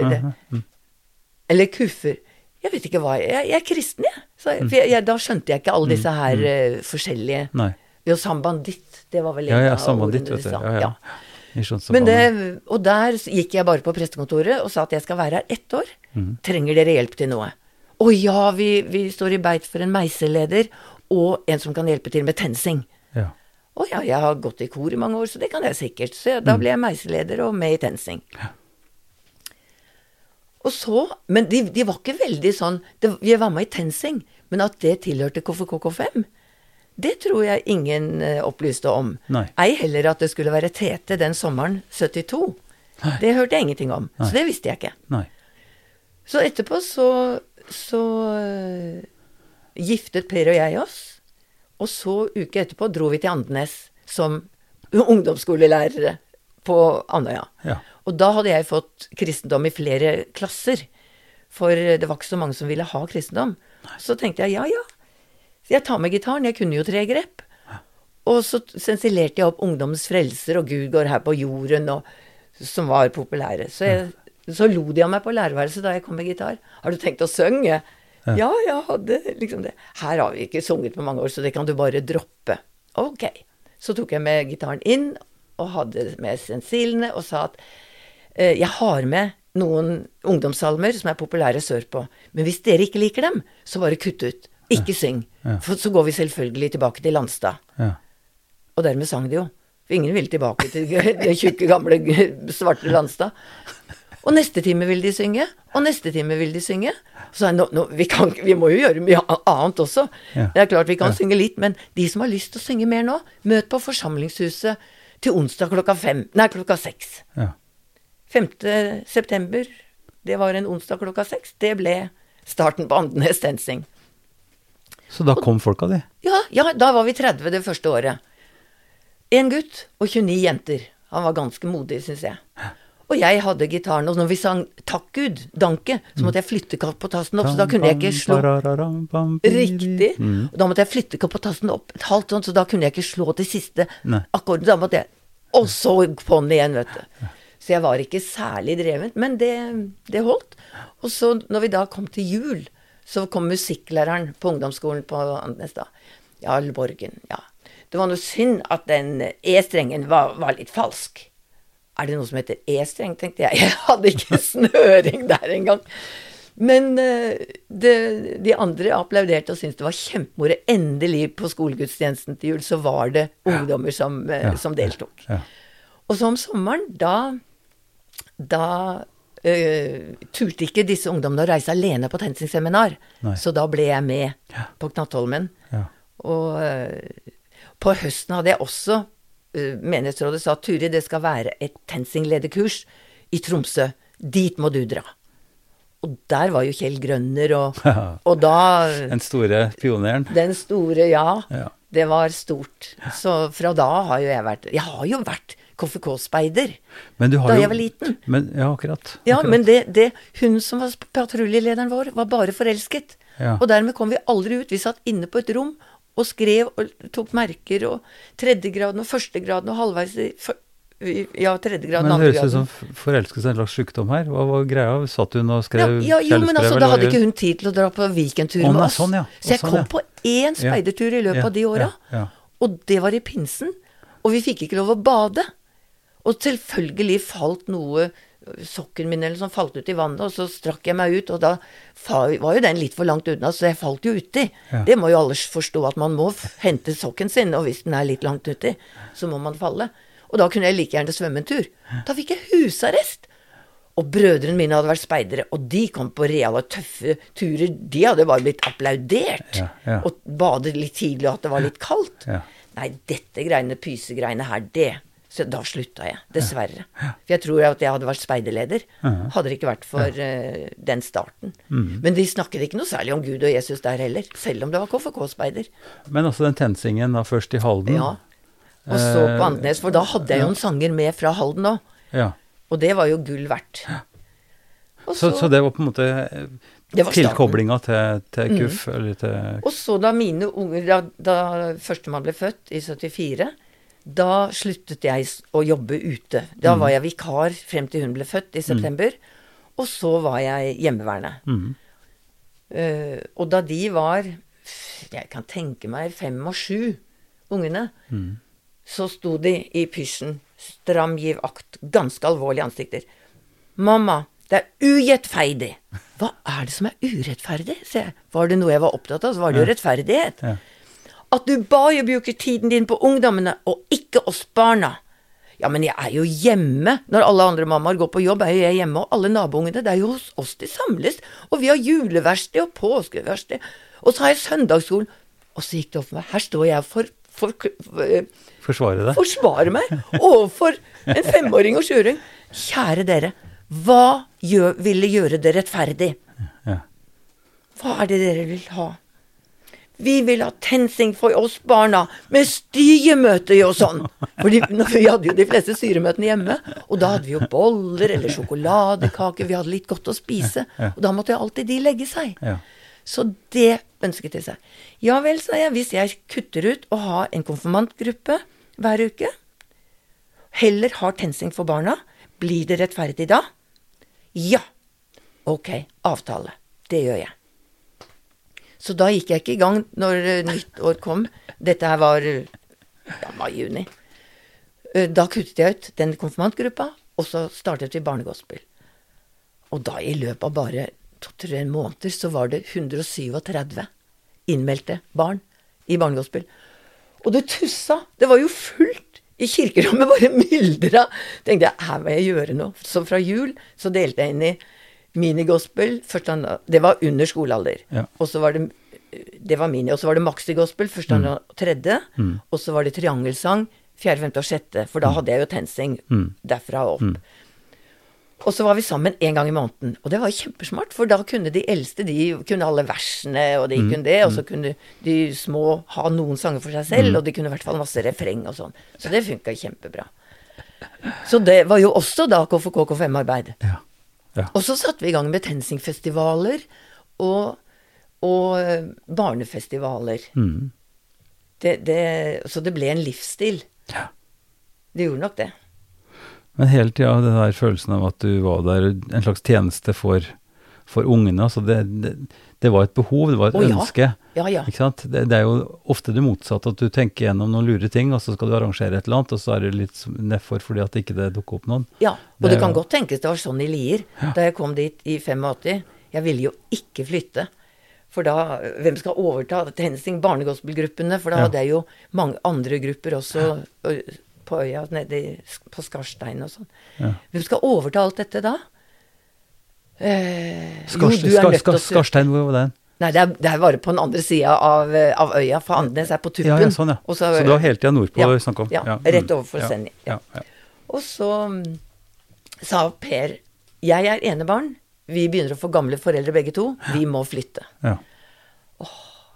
Eller kuffer. Jeg vet ikke hva Jeg, jeg er kristen, jeg. Jeg, jeg. Da skjønte jeg ikke alle disse her eh, forskjellige Nei. Jo, sambanditt, det var vel en ja, av ordene du. sa. Ja, ja. Ja. Det, og der gikk jeg bare på prestekontoret og sa at jeg skal være her ett år. Trenger dere hjelp til noe? Å ja, vi, vi står i beit for en meiseleder og en som kan hjelpe til med TenSing. Ja. Å ja, jeg har gått i kor i mange år, så det kan jeg sikkert. Så da ble jeg meiseleder og med i TenSing. Og så, Men de, de var ikke veldig sånn det, Vi var med i TenSing, men at det tilhørte KFKK5, det tror jeg ingen eh, opplyste om. Nei. Ei heller at det skulle være Tete den sommeren 72. Det hørte jeg ingenting om, så det visste jeg ikke. Nei. Så etterpå så, så uh, giftet Per og jeg oss. Og så uke etterpå dro vi til Andenes som ungdomsskolelærere på Andøya. Ja. Og da hadde jeg fått kristendom i flere klasser. For det var ikke så mange som ville ha kristendom. Så tenkte jeg ja, ja. Så jeg tar med gitaren. Jeg kunne jo tre grep. Og så sensilerte jeg opp Ungdommens frelser og Gud går her på jorden, og, som var populære. Så, jeg, så lo de av meg på lærerværelset da jeg kom med gitar. Har du tenkt å synge? Ja, ja jeg hadde liksom det. Her har vi ikke sunget på mange år, så det kan du bare droppe. Ok. Så tok jeg med gitaren inn og hadde med sensilene og sa at eh, jeg har med noen ungdomssalmer som er populære sørpå, men hvis dere ikke liker dem, så bare kutt ut. Ikke syng. For så går vi selvfølgelig tilbake til Landstad. Ja. Og dermed sang de jo. For ingen ville tilbake til det tjukke, gamle, svarte Landstad. Og neste time vil de synge, og neste time vil de synge. Så nå, nå, vi, kan, vi må jo gjøre mye annet også. Ja. Det er klart vi kan Ja. synge litt, men de som har lyst til å synge mer nå, møt på Forsamlingshuset til onsdag klokka fem. Nei, klokka seks. Ja. 5. september, det var en onsdag klokka seks. Det ble starten på Andenes TenSing. Så da kom folka, de. Ja, ja, da var vi 30 det første året. Én gutt og 29 jenter. Han var ganske modig, syns jeg. Og jeg hadde gitaren, og når vi sang 'Takk Gud', 'Danke', så måtte jeg flytte kapotasten opp, så da kunne jeg ikke slå Riktig. Mm. Og da måtte jeg flytte kapotasten opp et halvt sånn, så da kunne jeg ikke slå til siste akkorden. Da måtte jeg Og så på'n igjen, vet du. Så jeg var ikke særlig dreven, men det, det holdt. Og så, når vi da kom til jul, så kom musikklæreren på ungdomsskolen på Andenes da. Ja, Borgen, ja. Det var noe synd at den E-strengen var, var litt falsk. Er det noe som heter E-streng, tenkte jeg. Jeg hadde ikke snøring der engang. Men eh, det, de andre applauderte og syntes det var kjempemoro. Endelig på skolegudstjenesten til jul så var det ungdommer som, eh, Ja. som deltok. Ja. Og så om sommeren, da, da eh, turte ikke disse ungdommene å reise alene på TenSing-seminar. Så da ble jeg med Ja. på Knattholmen. Ja. Og uh, på høsten hadde jeg også uh, Menighetsrådet sa Turi, det skal være et TenSing-lederkurs i Tromsø. Dit må du dra. Og der var jo Kjell Grønner, og, Ja. og da Den store pioneren. Den store, ja. Ja. Det var stort. Så fra da har jo jeg vært Jeg har jo vært KFK-speider Men du har da jeg var liten. Men, ja, akkurat. Ja, men det, det, hun som var patruljelederen vår, var bare forelsket. Ja. Og dermed kom vi aldri ut. Vi satt inne på et rom og skrev og tok merker, og tredjegraden og førstegraden og halvveis i Ja, tredjegraden Men det høres ut som forelskelse er en slags sykdom her. Hva var greia? Satt hun og skrev ja, jo, men altså, da hadde ikke hun tid til å dra på weekendtur med oss. sånn, ja. Så jeg sånn, kom ja. på én speidertur i løpet Ja, av de åra. ja, ja. Og det var i pinsen. Og vi fikk ikke lov å bade. Og selvfølgelig falt noe Sokken min eller sånn falt ut i vannet, og så strakk jeg meg ut, og da var jo den litt for langt unna, så jeg falt jo uti. Ja. Det må jo alle forstå, at man må hente sokken sin, og hvis den er litt langt uti, så må man falle. Og da kunne jeg like gjerne svømme en tur. Da fikk jeg husarrest. Og brødrene mine hadde vært speidere, og de kom på reale, tøffe turer. De hadde bare blitt applaudert. Ja, ja. Og badet litt tidlig, og at det var litt kaldt. Nei, dette greiene, pysegreiene her, det Så da slutta jeg, dessverre. For jeg tror at jeg hadde vært speiderleder. Hadde det ikke vært for uh, den starten. Mm. Men de snakket ikke noe særlig om Gud og Jesus der heller, selv om det var KFK-speider. Men altså den tensingen da først i Halden. Ja. Og så Eh, på Andenes, for da hadde jeg jo en sanger med fra Halden òg. Ja. Og det var jo gull verdt. Og Så, så det var på en måte eh, Det var starten. tilkoblinga til, til KUF, eller til Og så da mine unger Da, da førstemann ble født, i 74, da sluttet jeg å jobbe ute. Da var jeg vikar frem til hun ble født i september. Og så var jeg hjemmeværende. Mm. Uh, og da de var Jeg kan tenke meg fem og sju, ungene, mm. så sto de i pysjen, stram, giv akt, ganske alvorlige ansikter. Mamma, det er urettferdig. Hva er det som er urettferdig? sier jeg. Var det noe jeg var opptatt av, så var det jo rettferdighet. Ja. At du bare bruker tiden din på ungdommene, og ikke oss barna. Ja, men jeg er jo hjemme. Når alle andre mammaer går på jobb, er jo jeg hjemme, og alle naboungene. Det er jo hos oss de samles. Og vi har juleverksted og påskeverksted. Og så har jeg søndagsskolen. Og så gikk det opp for meg. Her står jeg for, for, for Forsvare deg. forsvare meg overfor en femåring og sjuåring. Kjære dere, hva gjør, ville gjøre det rettferdig? Ja. Hva er det dere vil ha? Vi vil ha TenSing for oss barna, med styremøter og sånn. For vi hadde jo de fleste styremøtene hjemme, og da hadde vi jo boller eller sjokoladekaker, vi hadde litt godt å spise. Og da måtte alltid de legge seg. Så det ønsket de seg. Ja vel, sa jeg, hvis jeg kutter ut og har en konfirmantgruppe hver uke, heller har TenSing for barna, blir det rettferdig da? Ja. Ok, avtale. Det gjør jeg. Så da gikk jeg ikke i gang når nyttår kom. Dette her var uh, ja, mai-juni. Uh, da kuttet jeg ut den konfirmantgruppa, og så startet vi barnegospel. Og da i løpet av bare to-tre måneder så var det 137 innmeldte barn i barnegospel. Og det tussa! Det var jo fullt i kirkerommet, bare myldra. Tenkte jeg, her må jeg gjøre noe. Så fra jul så delte jeg inn i minigospel. Det var under skolealder. Ja. Og så var det det var mini. Og så var det maxigospel første, andre og tredje. Mm. Og så var det triangelsang fjerde, femte og sjette. For da hadde jeg jo TenSing Mm. derfra og opp. Mm. Og så var vi sammen én gang i måneden. Og det var kjempesmart, for da kunne de eldste de kunne alle versene, og de kunne det. Og så kunne de små ha noen sanger for seg selv, og de kunne i hvert fall masse refreng og sånn. Så det funka kjempebra. Så det var jo også da KFK KFM-arbeid. Ja. Ja. Og så satte vi i gang med TenSing-festivaler og, og eh, barnefestivaler. Mm. Det, det, så det ble en livsstil. Ja. Det gjorde nok det. Men hele tida den der følelsen av at du var der, en slags tjeneste for, for ungene. Altså det, det, det var et behov, det var et oh, ja. ønske. Ja, ja. Ikke sant? Det, det er jo ofte det motsatte, at du tenker gjennom noen lure ting, og så skal du arrangere et eller annet, og så er det litt nedfor fordi at ikke det dukker opp noen. Ja, og Det det, kan jo- godt tenkes det var sånn i Lier da jeg kom dit i 85. Jeg ville jo ikke flytte. For da Hvem skal overta TenSing barnegospelgruppene? For da hadde jeg jo mange andre grupper også på øya nede på Skarstein og sånn. Hvem skal overta alt dette da? Eh, jo, er nødt til å Skarstein, hvor var den? Nei, det er, det er bare på den andre sida av, eh, av øya, for Andenes er på tuppen. Ja, ja, sånn, ja. Og Så, du var hele tida nordpå Ja, snakke om? ja, mm, rett overfor ja, Senja, ja. Ja, ja. Og så um, sa Per Jeg er enebarn. Vi begynner å få gamle foreldre begge to. Vi må flytte. ja.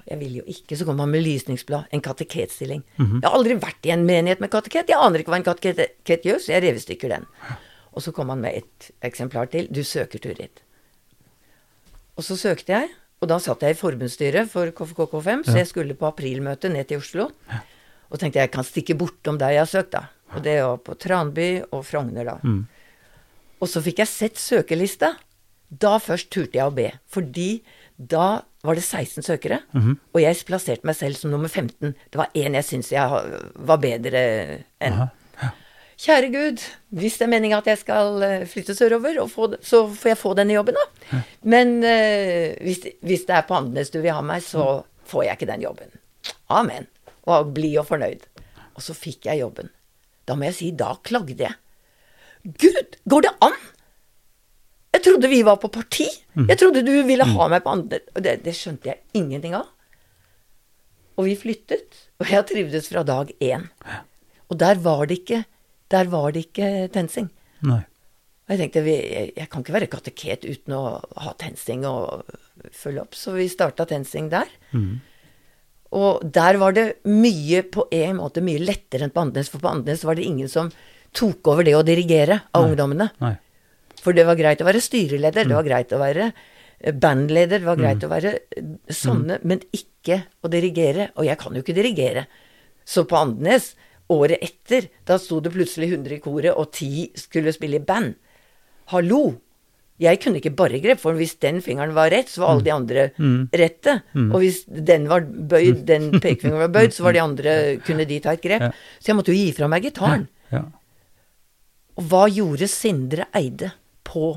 Jeg vil jo ikke. Så kom han med lysningsblad. En kateketstilling. Mhm. Jeg har aldri vært i en menighet med kateket. Jeg aner ikke hva en kateket gjør, så jeg revestykker den. Ja. Og så kom han med et eksemplar til. Du søker, Turid. Og så søkte jeg, og da satt jeg i forbundsstyret for KFKK5, så jeg skulle på aprilmøte ned til Oslo. Og tenkte jeg kan stikke bortom der jeg har søkt, da. Og det var på Tranby og Frogner, da. Mm. Og så fikk jeg sett søkelista. Da først turte jeg å be. Fordi da var det 16 søkere, Mhm. og jeg plasserte meg selv som nummer 15. Det var én jeg syntes jeg var bedre enn. Aha. Kjære Gud, hvis det er meninga at jeg skal eh, flytte sørover, og få, så får jeg få denne jobben, da. Men uh, hvis, hvis det er på Andenes du vil ha meg, så får jeg ikke den jobben. Amen. Og blid og fornøyd. Og så fikk jeg jobben. Da må jeg si, da klagde jeg. Gud, går det an? Jeg trodde vi var på parti. Jeg trodde du ville ha meg på andre Og det, det skjønte jeg ingenting av. Og vi flyttet, og jeg trivdes fra dag én. Og der var det ikke, der var det ikke TenSing. Nei. Og jeg tenkte, jeg, kan ikke være kateket uten å ha TenSing og følge opp, så vi starta TenSing der. Mm. Og der var det mye, på en måte mye lettere enn på Andenes, for på Andenes var det ingen som tok over det å dirigere av ungdommene. Nei. For det var greit å være styreleder, det var greit å være eh, bandleder, det var greit å være eh, sånne, men ikke å dirigere. Og jeg kan jo ikke dirigere. Så på Andenes, året etter, da sto det plutselig 100 i koret, og 10 skulle spille i band. Hallo! Jeg kunne ikke bare grep, for hvis den fingeren var rett, så var alle de andre rette. Og hvis den var bøyd, den pekefingeren var bøyd, så var de andre, kunne de ta et grep. Så jeg måtte jo gi fra meg gitaren. Og hva gjorde Sindre Eide på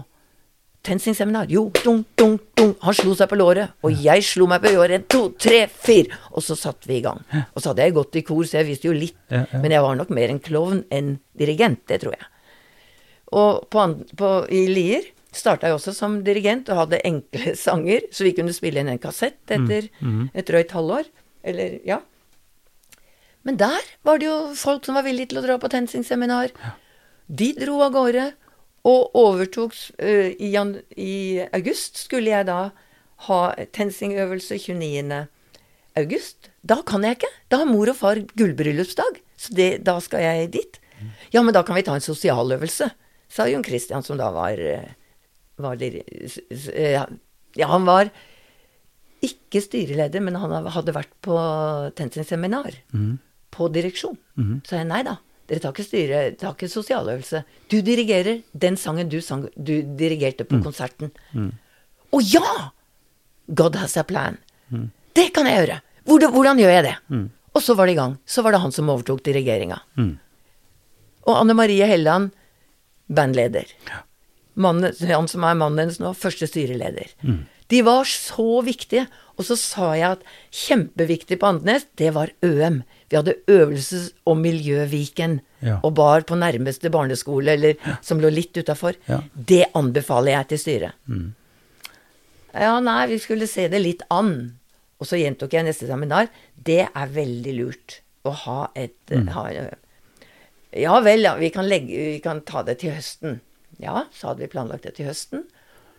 TenSing-seminar? Jo, dung, dung, dung. Han slo seg på låret. Og jeg slo meg på låret. En, to, tre, fire. Og så satte vi i gang. Og så hadde jeg gått i kor, så jeg visste jo litt. Ja, ja. Men jeg var nok mer en klovn enn dirigent, det tror jeg. Og på, på, i Lier starta jeg også som dirigent og hadde enkle sanger, så vi kunne spille inn en kassett etter et drøyt halvår. Eller, ja. Men der var det jo folk som var villige til å dra på TenSing-seminar. De dro av gårde og overtok uh, i, I august skulle jeg da ha TenSing-øvelse 29. august. Da kan jeg ikke. Da har mor og far gullbryllupsdag. Så det, da skal jeg dit. Ja, men da kan vi ta en sosialøvelse, sa Jon Christian, som da var, eh, var Ja, han var ikke styreleder, men han hadde vært på TenSing-seminar. Mm. På direksjon. Mm. Så jeg nei da. Dere tar ikke styre, tar ikke sosialøvelse. Du dirigerer den sangen du, sang, du dirigerte på mm. konserten. Å mm. oh, ja! God has a plan. Mm. Det kan jeg gjøre. Hvordan, hvordan gjør jeg det? Mm. Og så var det i gang. Så var det han som overtok dirigeringa. Mm. Og Anne Marie Helland, bandleder. Ja. Mannen, han som er mannen hennes nå, første styreleder. Mm. De var så viktige. Og så sa jeg at kjempeviktig på Andenes, det var ØM. Vi hadde øvelses- og miljøviken ja. og bar på nærmeste barneskole, eller ja. som lå litt utafor. Ja. Det anbefaler jeg til styret. Mm. Ja, nei, vi skulle se det litt an. Og så gjentok jeg neste seminar. Det er veldig lurt å ha et mm. ha, Ja vel, ja, vi kan, legge, vi kan ta det til høsten. Ja, så hadde vi planlagt det til høsten.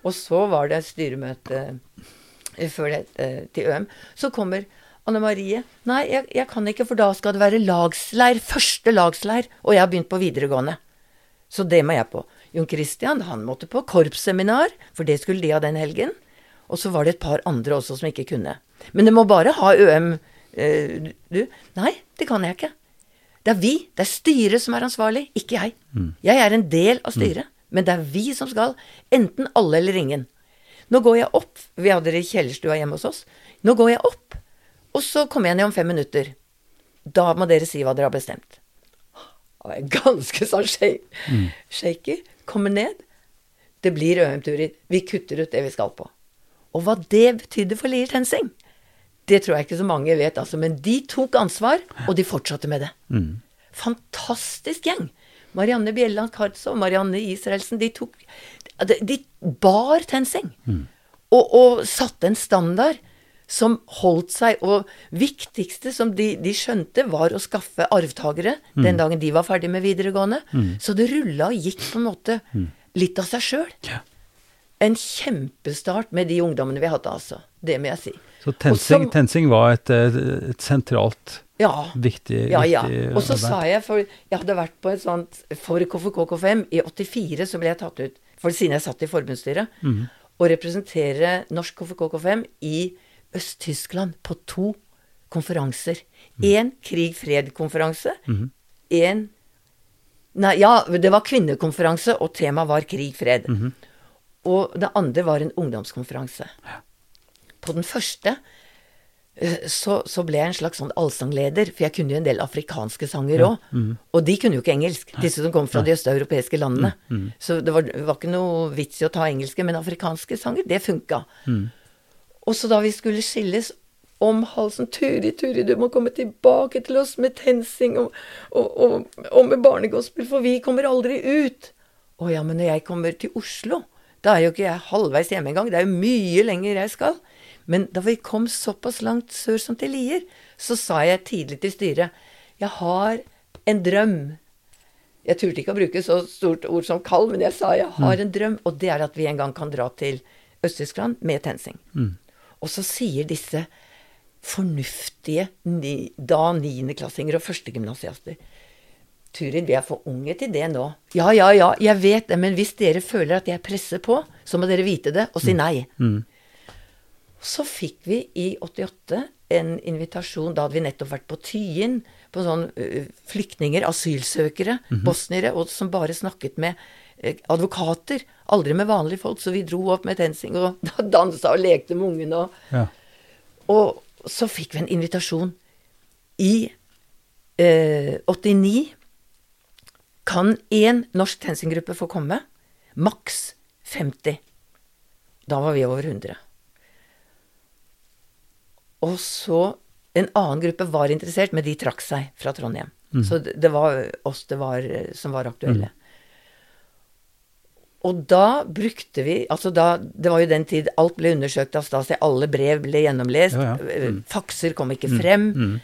Og så var det styremøte eh, før det, eh, til ØM. Så kommer Anne Marie. Nei, jeg, jeg, kan ikke, for da skal det være lagsleir. Første lagsleir. Og jeg har begynt på videregående. Så det må jeg på. Jon Christian, han måtte på korpsseminar, for det skulle de ha den helgen. Og så var det et par andre også som ikke kunne. Men det må bare ha ØM, eh, du. Nei, det kan jeg ikke. Det er vi, det er styret som er ansvarlig, ikke jeg. Mm. Jeg er en del av styret. Mm. Men det er vi som skal. Enten alle eller ingen. Nå går jeg opp. Vi hadde det i kjellerstua hjemme hos oss. Nå går jeg opp, og så kommer jeg ned om fem minutter. Da må dere si hva dere har bestemt. Jeg er ganske sånn mm. shaky. Kommer ned. Det blir ØM-turer. Vi kutter ut det vi skal på. Og hva det betydde for Lier Tensing, det tror jeg ikke så mange vet, altså. Men de tok ansvar, og de fortsatte med det. Mm. Fantastisk gjeng. Marianne Bjelland Kardsov, Marianne Israelsen, de tok De, de bar TenSing. Mm. Og, og, satte en standard som holdt seg. Og viktigste som de, de skjønte, var å skaffe arvtakere mm. den dagen de var ferdig med videregående. Mm. Så det rulla og gikk på en måte mm. litt av seg sjøl. Ja. En kjempestart med de ungdommene vi hadde, altså. Det må jeg si. Så TenSing, tensing var et, et sentralt ja. Viktig, ja, ja. Og så sa jeg, for jeg hadde vært på et sånt For KFK-KFM i 84 så ble jeg tatt ut, for siden jeg satt i forbundsstyret, mm. å representere norsk KFK-KFM i Øst-Tyskland på to konferanser. Én mm. krig-fred-konferanse. Mm. En Nei, ja, det var kvinnekonferanse, og temaet var krig-fred. Mm. Og det andre var en ungdomskonferanse. På den første Eh, så, så, ble jeg en slags sånn allsangleder, for jeg kunne jo en del afrikanske sanger òg. Ja, mm. Og de kunne jo ikke engelsk, disse som kom fra de østeuropeiske landene. Mm, mm. Så det var, var, ikke noe vits i å ta engelske, men afrikanske sanger, det funka. Mm. Og så da vi skulle skilles om halsen Turi, Turi, du må komme tilbake til oss med TenSing og, og, og, og med barnegospel, for vi kommer aldri ut. Å ja, men når jeg kommer til Oslo, da er jo ikke jeg halvveis hjemme engang. Det er jo mye lenger jeg skal. Men da vi kom såpass langt sør som til Lier, så sa jeg tidlig til styret jeg har en drøm. Jeg turte ikke å bruke så stort ord som kald, men jeg sa jeg har mm. en drøm, og det er at vi en gang kan dra til Øst-Tyskland med TenSing. Mm. Og så sier disse fornuftige ni, da niendeklassinger og førstegymnasiaster Turid, vi er for unge til det nå. Ja, ja, ja, jeg vet det, men hvis dere føler at jeg presser på, så må dere vite det og si mm. nei. Mm. Så fikk vi i 88 en invitasjon Da hadde vi nettopp vært på Tyin, på sånn flyktninger, asylsøkere, mm -hmm. bosniere, og som bare snakket med advokater. Aldri med vanlige folk. Så vi dro opp med TenSing og dansa og lekte med ungene. Og, ja. og så fikk vi en invitasjon. I eh, 89 kan én norsk TenSing-gruppe få komme. Maks 50. Da var vi over 100. Og så En annen gruppe var interessert, men de trakk seg fra Trondheim. Mm. Så det, det, var oss det var, som var aktuelle. Mm. Og da brukte vi Altså da Det var jo den tid alt ble undersøkt av Stasi. Alle brev ble gjennomlest. Ja, ja. Eh, mm. Fakser kom ikke mm. frem. Mm.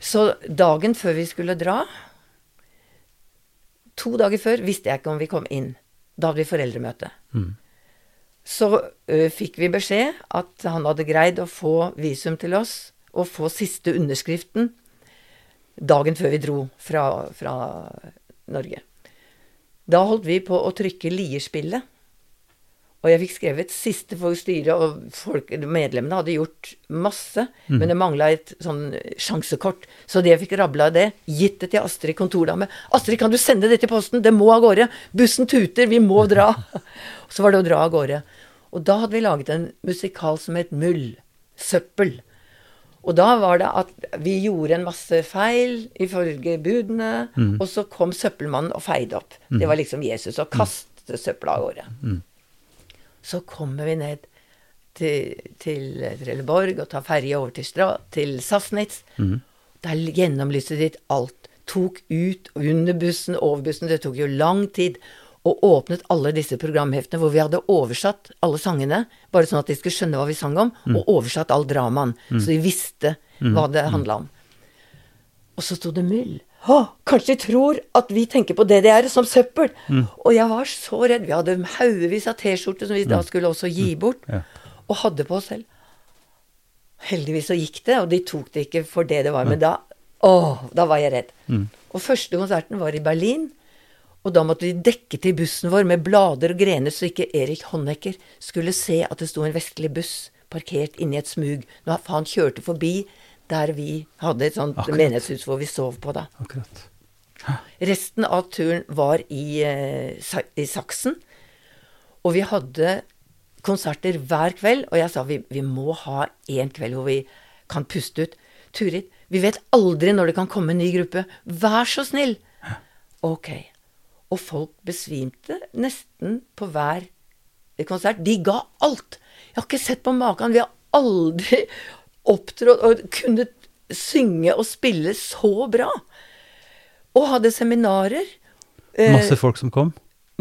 Så dagen før vi skulle dra To dager før visste jeg ikke om vi kom inn. Da hadde vi foreldremøte. Mm så ø, fikk vi beskjed at han hadde greid å få visum til oss, og få siste underskriften dagen før vi dro fra, fra Norge. Da holdt vi på å trykke Lierspillet. Og jeg fikk skrevet siste for styret, og folk, medlemmene hadde gjort masse, mm. men det mangla et sånn sjansekort. Så det jeg fikk rabla det, gitt det til Astrid kontordame. 'Astrid, kan du sende det til posten? Det må av gårde! Bussen tuter! Vi må dra!' så var det å dra av gårde. Og da hadde vi laget en musikal som het Mull. Søppel. Og da var det at vi gjorde en masse feil ifølge budene, mm. og så kom søppelmannen og feide opp. Mm. Det var liksom Jesus, og kastet søpla av gårde. Mm. Så kommer vi ned til, til Trelleborg og tar ferje over til, Stra, til Sassnitz. Mm. Der gjennomlyste de alt. Tok ut under bussen, over bussen. Det tok jo lang tid. Og åpnet alle disse programheftene hvor vi hadde oversatt alle sangene, bare sånn at de skulle skjønne hva vi sang om, mm. og oversatt all dramaen. Mm. Så de visste mm. hva det mm. handla om. Og så sto det Myll. Kanskje de tror at vi tenker på DDR som søppel. Mm. Og jeg var så redd. Vi hadde haugevis av T-skjorter som vi da skulle også gi mm. bort, ja. og hadde på oss selv. Heldigvis så gikk det, og de tok det ikke for det det var. Men da å, da var jeg redd. Og første konserten var i Berlin. Og da måtte vi dekke til bussen vår med blader og grener, så ikke Erik Honecker skulle se at det sto en vestlig buss parkert inni et smug. Når han kjørte forbi der vi hadde et sånt Akkurat. menighetshus hvor vi sov på, da. Akkurat. Resten av turen var i, uh, i Saksen. Og vi hadde konserter hver kveld, og jeg sa vi, vi må ha én kveld hvor vi kan puste ut. Turid, vi vet aldri når det kan komme en ny gruppe. Vær så snill! Ok. Og folk besvimte nesten på hver konsert. De ga alt! Jeg har ikke sett på maken. Vi har aldri opptrådt og kunne synge og spille så bra. Og hadde seminarer. Eh, masse folk som kom?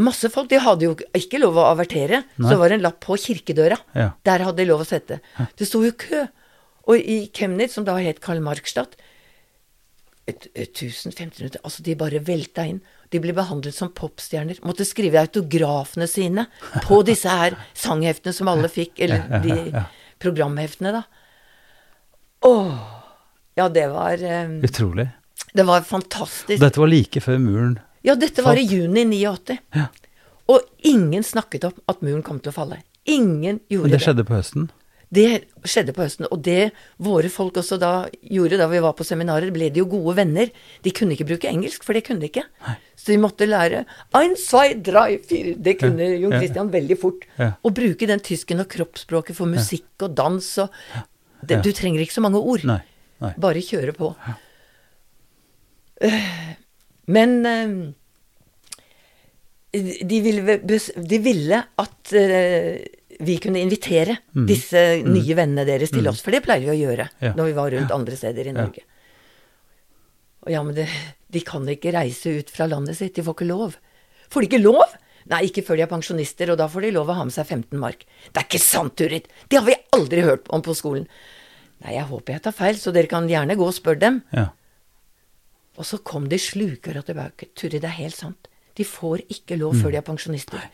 Masse folk. De hadde jo ikke lov å avertere. Nei. Så det var en lapp på kirkedøra. Ja. Der hadde de lov å sette. Det sto jo kø. Og i Chemnitz, som da het Karl Markstadt 1500 Altså, de bare velta inn. De ble behandlet som popstjerner. Måtte skrive autografene sine på disse her sangheftene som alle fikk, eller de programheftene, da. Åh. Ja, det var um, Utrolig. Det var fantastisk. Dette var like før muren Ja, dette var i juni 89. Ja. Og ingen snakket om at muren kom til å falle. Ingen gjorde det. Men det skjedde på høsten? Det skjedde på høsten. Og det våre folk også da gjorde da vi var på seminarer, ble de jo gode venner. De kunne ikke bruke engelsk, for det kunne de ikke. Nei. Så de måtte lære ein, zwei, drei, fire Det kunne ja. Jon Christian ja. veldig fort. Ja. Å bruke den tysken og kroppsspråket for musikk og dans og det. Du trenger ikke så mange ord. Nei, nei. Bare kjøre på. Uh, men uh, de, ville, de, ville, at uh, vi kunne invitere mm. disse mm. nye vennene deres til mm. oss, for det pleier vi å gjøre ja. når vi var rundt andre steder i Norge. Og ja, men det, de kan ikke reise ut fra landet sitt, de får ikke lov. Får de ikke lov? Nei, ikke før de er pensjonister, og da får de lov å ha med seg 15 mark. Det er ikke sant, Turid! Det har vi aldri hørt om på skolen. Nei, jeg håper jeg tar feil, så dere kan gjerne gå og spørre dem. Ja. Og så kom de slukøra tilbake. Turid, det er helt sant. De får ikke lov mm. før de er pensjonister.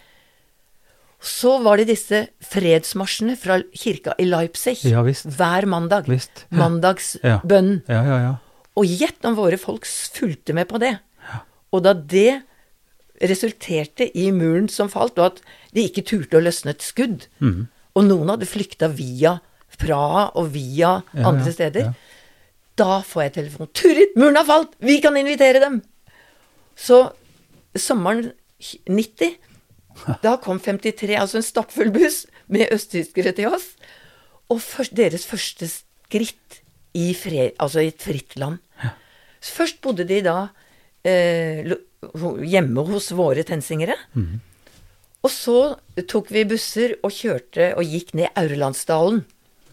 Så var det disse fredsmarsjene fra kirka i Leipzig ja, hver mandag. Visst. Ja. Mandagsbønnen. Ja. Ja, ja, Og gjett om våre folk fulgte med på det. Og da det resulterte i muren som falt, og at de ikke turte å løsne et skudd, mm. og noen hadde flykta via Praha og via andre steder, da får jeg telefon. 'Turid, muren har falt! Vi kan invitere dem!' Så sommeren 90 da kom 53, altså en stappfull buss med østtyskere til oss. Og først, deres første skritt i, fred, altså i et fritt land. Først bodde de da eh, hjemme hos våre tensingere. Mm. Og så tok vi busser og kjørte og gikk ned Aurlandsdalen.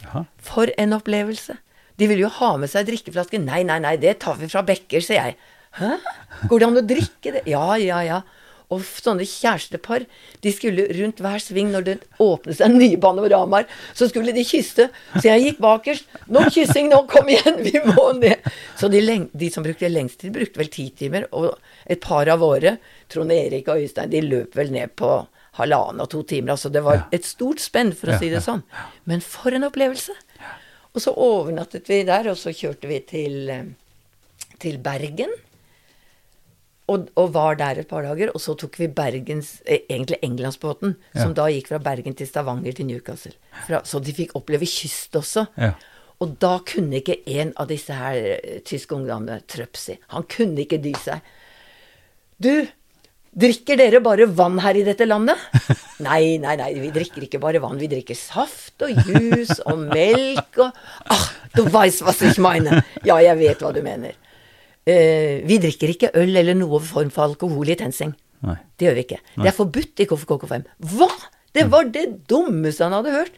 Ja. For en opplevelse. De ville jo ha med seg drikkeflaske. Nei, nei, nei, det tar vi fra bekker, sier jeg. Hæ? Går det an å drikke det? Ja, ja, ja. Og sånne kjærestepar, de skulle rundt hver sving når det åpnet seg nye panoramaer, så skulle de kysse. Så jeg gikk bakerst. Nå kyssing, nå, kom igjen, vi må ned. Så de, de som brukte lengst tid, brukte vel ti timer. Og et par av våre, Trond Erik og Øystein, de løp vel ned på halvannen og to timer. Altså det var et stort spenn, for å si det sånn. Men for en opplevelse! Og så overnattet vi der, og så kjørte vi til, eh, til Bergen. Og, og var der et par dager. Og så tok vi Bergens, eh, egentlig Englandsbåten, Ja. som da gikk fra Bergen til Stavanger til Newcastle. Fra, så de fikk oppleve kyst også. Ja. Og da kunne ikke en av disse her eh, tyske ungdommene, Trøpsi, han kunne ikke dy seg. Du, drikker dere bare vann her i dette landet? Nei, nei, nei, vi drikker ikke bare vann. Vi drikker saft og jus og melk og Ah, du weißt, was ich meine. Ja, jeg vet hva du mener. Eh, vi drikker ikke øl eller noe form for alkohol i TenSing. Nei. Det gjør vi ikke. Det er forbudt i KFKK5. Hva?! Det var det dummeste han hadde hørt.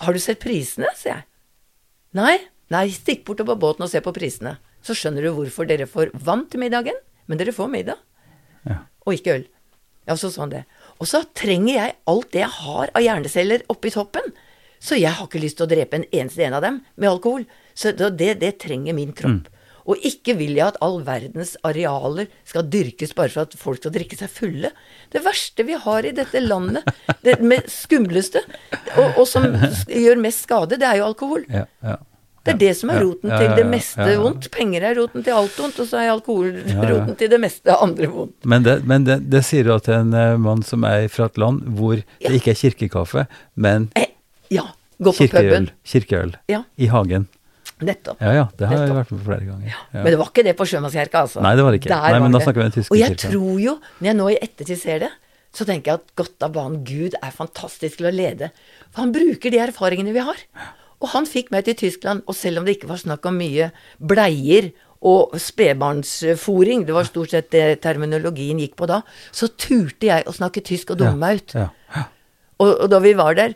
Har du sett prisene, sier jeg. Nei, nei, stikk bort på båten og se på prisene. Så skjønner du hvorfor dere får vann til middagen, men dere får middag. Ja. Og ikke øl. Ja, så sånn det. Og så trenger jeg alt det jeg har av hjerneceller oppi toppen. Så jeg har ikke lyst til å drepe en eneste en av dem med alkohol. Så det, det trenger min kropp. Og ikke vil jeg at all verdens arealer skal dyrkes bare for at folk skal drikke seg fulle. Det verste vi har i dette landet, det skumleste, og, og som gjør mest skade, det er jo alkohol. Ja, ja. Det er det som er roten til det meste vondt. Penger er roten til alt vondt, og så er alkohol roten til det meste andre vondt. Men, det, men det, det sier du at en eh, mann som er fra et land hvor det ikke er kirkekaffe, men Eh, ja. Gå på kirkeøl, puben. kirkeøl Ja. i hagen. Nettopp. Ja ja, det har jeg vært med på flere ganger. Ja. Men det var ikke det på Sjømannskirka, altså. Nei, det var det ikke. Nei, men da snakker vi om den tyske Og jeg kirka. tror jo, når jeg nå i ettertid ser det, så tenker jeg at godt av banen Gud er fantastisk til å lede. For han bruker de erfaringene vi har. Og han fikk meg til Tyskland, og selv om det ikke var snakk om mye bleier og spedbarnsfòring, det var stort sett det terminologien gikk på da, så turte jeg å snakke tysk og dumme meg ut. Ja. Ja. Og, og da vi var der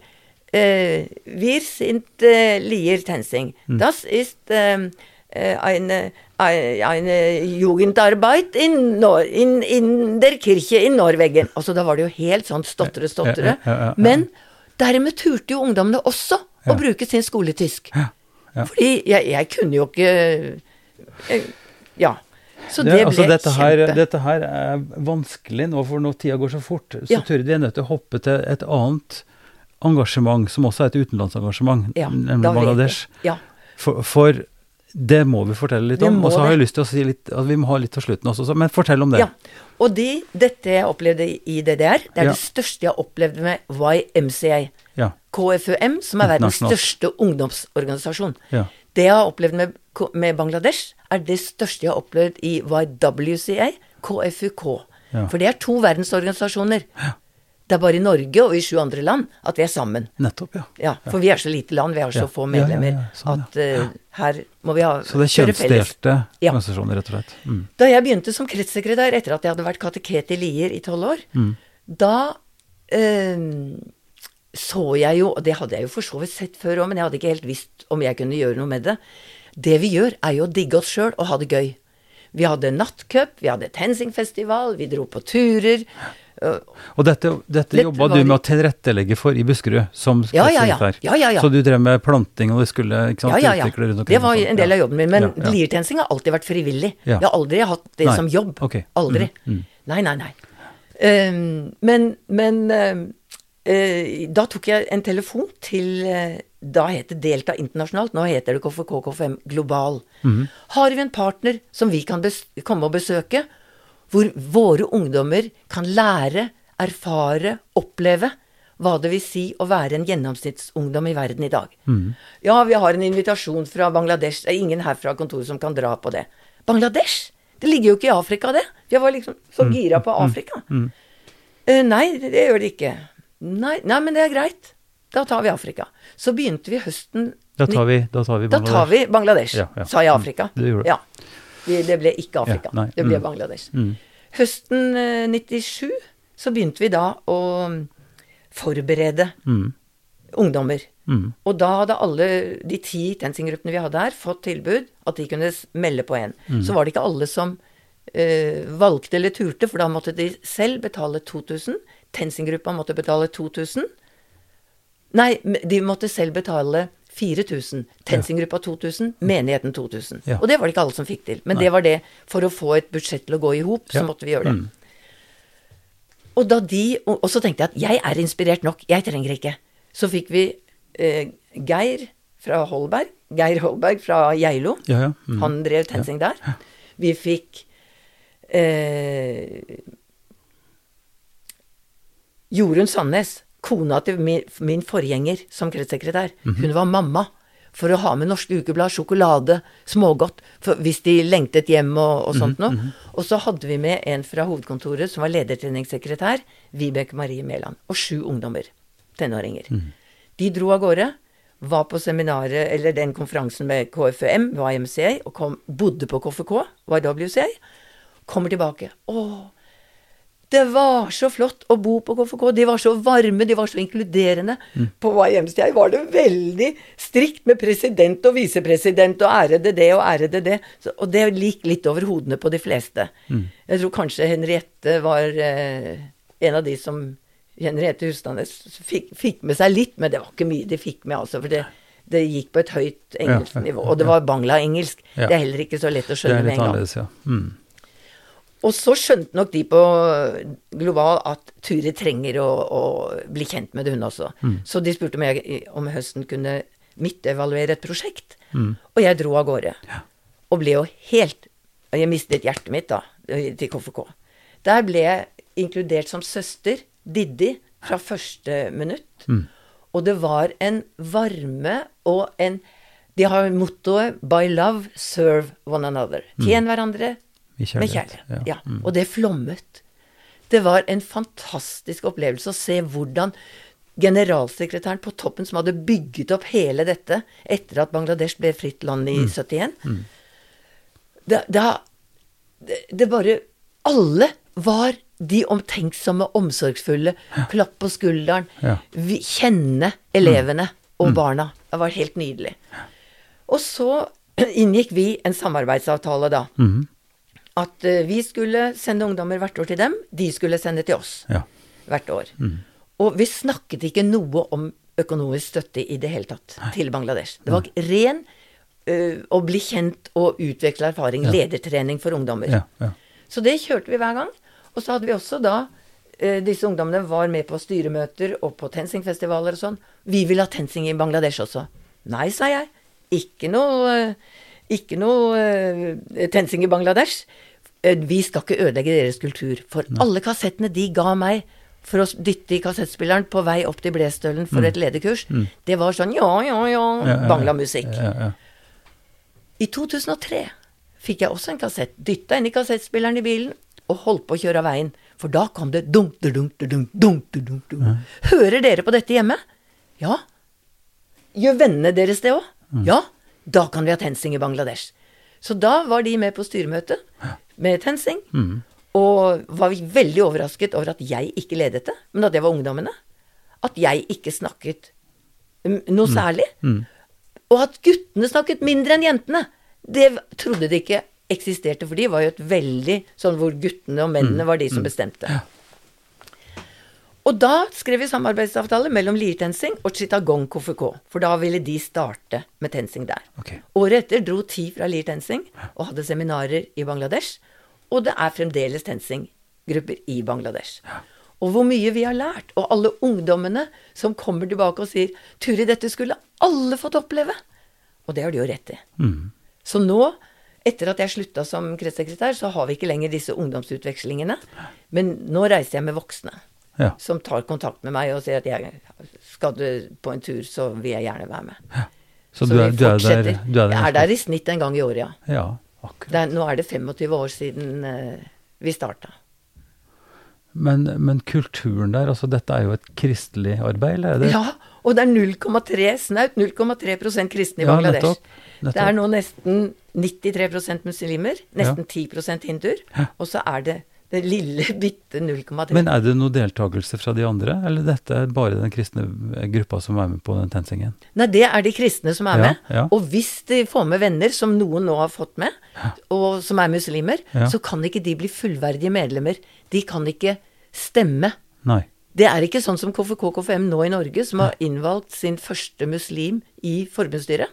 äh, Wir sind äh, Lier Tensing. Das ist ähm, äh, eine, ein- eine Jugendarbeit in, Nor in, in der Kirche in Norwegen. Altså, da var det jo helt sånn stotre, stotre. Ja, ja, ja. Men dermed turte jo ungdommene også å bruke sin skoletysk. Fordi jeg, jeg kunne jo ikke jeg, Ja. Så det Ja, ble altså dette her, kjempe... dette her er vanskelig nå, for når tida går så fort. Så Ja. tror vi er nødt til å hoppe til et annet engasjement, som også er et utenlandsengasjement, ja, nemlig. Bangladesh. Ja. For, for det må vi fortelle litt om. Og så har jeg lyst til å si litt at vi må ha litt til slutten også, men fortell om det. Ja. Og de, dette jeg opplevde i DDR, det er Ja. det største jeg har opplevd med YMCA. Ja. KFUM, som er verdens største ungdomsorganisasjon. Ja. Det jeg har opplevd med, med Bangladesh, er det største jeg har opplevd i YWCA, KFUK. Ja. For det er to verdensorganisasjoner. Det er bare i Norge og i sju andre land at vi er sammen. Nettopp, ja. Ja, For vi er så lite land, vi har så Ja. få Ja, ja, medlemmer, sånn, at uh, her må vi ha Så det er kjønnsdelte Ja. organisasjoner, rett og slett. Mm. Da jeg begynte som kretssekretær etter at jeg hadde vært kateket i Lier i tolv år, Mm. da uh, så jeg jo, og det hadde jeg jo for så vidt sett før òg, men jeg hadde ikke helt visst om jeg kunne gjøre noe med det. Det vi gjør, er jo å digge oss sjøl og ha det gøy. Vi hadde nattcup, vi hadde TenSing-festival, vi dro på turer. Og dette, dette, jobba du med å tilrettelegge for i Buskerud, som Ja, ja, ja. Ja, ja, ja. Så du drev med planting, og det skulle ikke sant, Ja, ja, ja. Det var en del av jobben min. Men Ja, ja. Liertensing har alltid vært frivillig. Jeg har aldri hatt det Nei. som jobb. Okay. Aldri. Mm, mm. Nei, nei, nei. Um, men men ehm, uh, da tok jeg en telefon til uh, Da het det Delta internasjonalt, nå heter det KFK-KFM global. Mm. Har vi en partner som vi kan komme og besøke, hvor våre ungdommer kan lære, erfare, oppleve hva det vil si å være en gjennomsnittsungdom i verden i dag. Mm. Ja, vi har en invitasjon fra Bangladesh. Det er ingen her fra kontoret som kan dra på det. Bangladesh? Det ligger jo ikke i Afrika, det. Jeg var liksom så Mm. gira på Afrika. Eh, nei, det, gjør det ikke. Nei, nei, men det er greit. Da tar vi Afrika. Så begynte vi høsten Da tar vi, da tar vi Da tar vi Bangladesh, Ja, ja. sa jeg Afrika. Mm, det gjorde det. Ja. Det ble ikke Afrika. Ja, det ble mm. Bangladesh. Mm. Høsten eh, 97 så begynte vi da å forberede Mm. ungdommer. Mm. Og da hadde alle de ti TenSing-gruppene vi hadde her, fått tilbud at de kunne melde på en. Mm. Så var det ikke alle som eh, valgte eller turte, for da måtte de selv betale 2000. TenSing-gruppa måtte betale 2000. Nei, de måtte selv betale 4000. TenSing-gruppa 2000, menigheten 2000. Ja. Og det var det ikke alle som fikk til. Men Nei. det var det. For å få et budsjett til å gå i hop, så Ja. måtte vi gjøre det. Mm. Og, da de, og, og så tenkte jeg at jeg er inspirert nok, jeg trenger ikke. Så fikk vi eh, Geir fra Holberg. Geir Holberg fra Geilo. Ja, ja. Mm. Han drev TenSing der. Vi fikk eh, Jorunn Sandnes, kona til min, min forgjenger som kretssekretær. Hun var mamma for å ha med Norske Ukeblad, sjokolade, smågodt, for hvis de lengtet hjem og, og sånt noe. Og så hadde vi med en fra hovedkontoret som var ledertreningssekretær, Vibeke Marie Mæland, og sju ungdommer. Tenåringer. De dro av gårde, var på seminaret, eller den konferansen med KFUM, YMCA, og kom, bodde på KFK, YWCA. Kommer tilbake. Å, det var så flott å bo på KFK. De var så varme, de var så inkluderende. På hva YMCA var det veldig strikt med president og visepresident og ærede det og ærede det. Så, og det gikk litt over hodene på de fleste. Jeg tror kanskje Henriette var eh, en av de som Henriette Hustadnes fikk, fikk med seg litt, men det var ikke mye de fikk med, altså. For det, det gikk på et høyt engelsk nivå. Og det var bangla-engelsk. Det er heller ikke så lett å skjønne er med en gang. annerledes, ja. Mm. Og så skjønte nok de på Global at Ture trenger å, å bli kjent med det, hun også. Så de spurte om jeg om høsten kunne midtevaluere et prosjekt. Og jeg dro av gårde. Og ble jo helt Jeg mistet hjertet mitt da, til KFK. Der ble jeg inkludert som søster, Diddi, fra første minutt. Og det var en varme og en De har mottoet 'By love, serve one another'. Tjen hverandre med kjærlighet, kjærlighet. ja. Ja. Og det flommet. Det var en fantastisk opplevelse å se hvordan generalsekretæren på toppen, som hadde bygget opp hele dette etter at Bangladesh ble fritt land Mm. i 71 det, da det, det bare Alle var de omtenksomme, omsorgsfulle. Klapp på skulderen. Ja. Vi, kjenne elevene og barna. Det var helt nydelig. Og så inngikk vi en samarbeidsavtale da. Mhm. At eh, vi skulle sende ungdommer hvert år til dem, de skulle sende til oss Ja. hvert år. Og vi snakket ikke noe om økonomisk støtte i det hele tatt til Bangladesh. Det var ren ø, å bli kjent og utveksle erfaring, ledertrening for ungdommer. Ja, ja. Så det kjørte vi hver gang. Og så hadde vi også da ø, Disse ungdommene var med på styremøter og på TenSing-festivaler og sånn. Vi vil ha TenSing i Bangladesh også. Nei, sa jeg. Ikke noe, eh, ikke noe eh, TenSing i Bangladesh. Eh, Vi skal ikke ødelegge deres kultur. For alle kassettene de ga meg for å dytte i kassettspilleren på vei opp til Blestølen for et lederkurs, det var sånn ja, ja, ja, Ja, ja, ja. I 2003 fikk jeg også en kassett. Dytta inn i kassettspilleren i bilen og holdt på å kjøre av veien. For da kom det dunk, dunk, dunk, dunk, dunk, dunk. Hører dere på dette hjemme? Ja. Gjør vennene deres det òg? Ja. Da kan vi ha TenSing i Bangladesh. Så da var de med på styremøte med TenSing. Og var veldig overrasket over at jeg ikke ledet det, men at det var ungdommene. At jeg ikke snakket mm, noe særlig. Og at guttene snakket mindre enn jentene. Det trodde de ikke eksisterte, for de var jo et veldig sånn hvor guttene og mennene var de som bestemte. Og da skrev vi samarbeidsavtale mellom Lier TenSing og Chittagong KFK, for da ville de starte med TenSing der. Okay. Året etter dro ti fra Lier TenSing og hadde seminarer i Bangladesh, og det er fremdeles TenSing-grupper i Bangladesh. Og hvor mye vi har lært, og alle ungdommene som kommer tilbake og sier 'Turi, dette skulle alle fått oppleve'. Og det har de jo rett i. Så nå, etter at jeg slutta som kretssekretær, så har vi ikke lenger disse ungdomsutvekslingene. Men nå reiser jeg med voksne Ja. som tar kontakt med meg og sier at jeg, skal du på en tur, så vil jeg gjerne være med. Så, du, er, du, er der, du er der? Jeg er der i snitt en gang i året, ja. Ja, akkurat. Det er, nå er det 25 år siden uh, vi starta. Men, men kulturen der, altså dette er jo et kristelig arbeid, eller er det? Ja, og det er 0,3, snaut 0,3 kristne i Ja, Bangladesh. nettopp, nettopp. Det er nå nesten 93% muslimer, nesten 10% hinduer, og så er det det lille bitte 0,3. Men er det noe deltakelse fra de andre, eller dette er bare den kristne gruppa som er med på den tensingen? Nei, det er de kristne som er Ja, med. ja. Og hvis de får med venner, som noen nå har fått med, og som er muslimer, Ja. så kan ikke de bli fullverdige medlemmer. De kan ikke stemme. Nei. Det er ikke sånn som KFK KFM nå i Norge, som har innvalgt sin første muslim i forbundsstyret.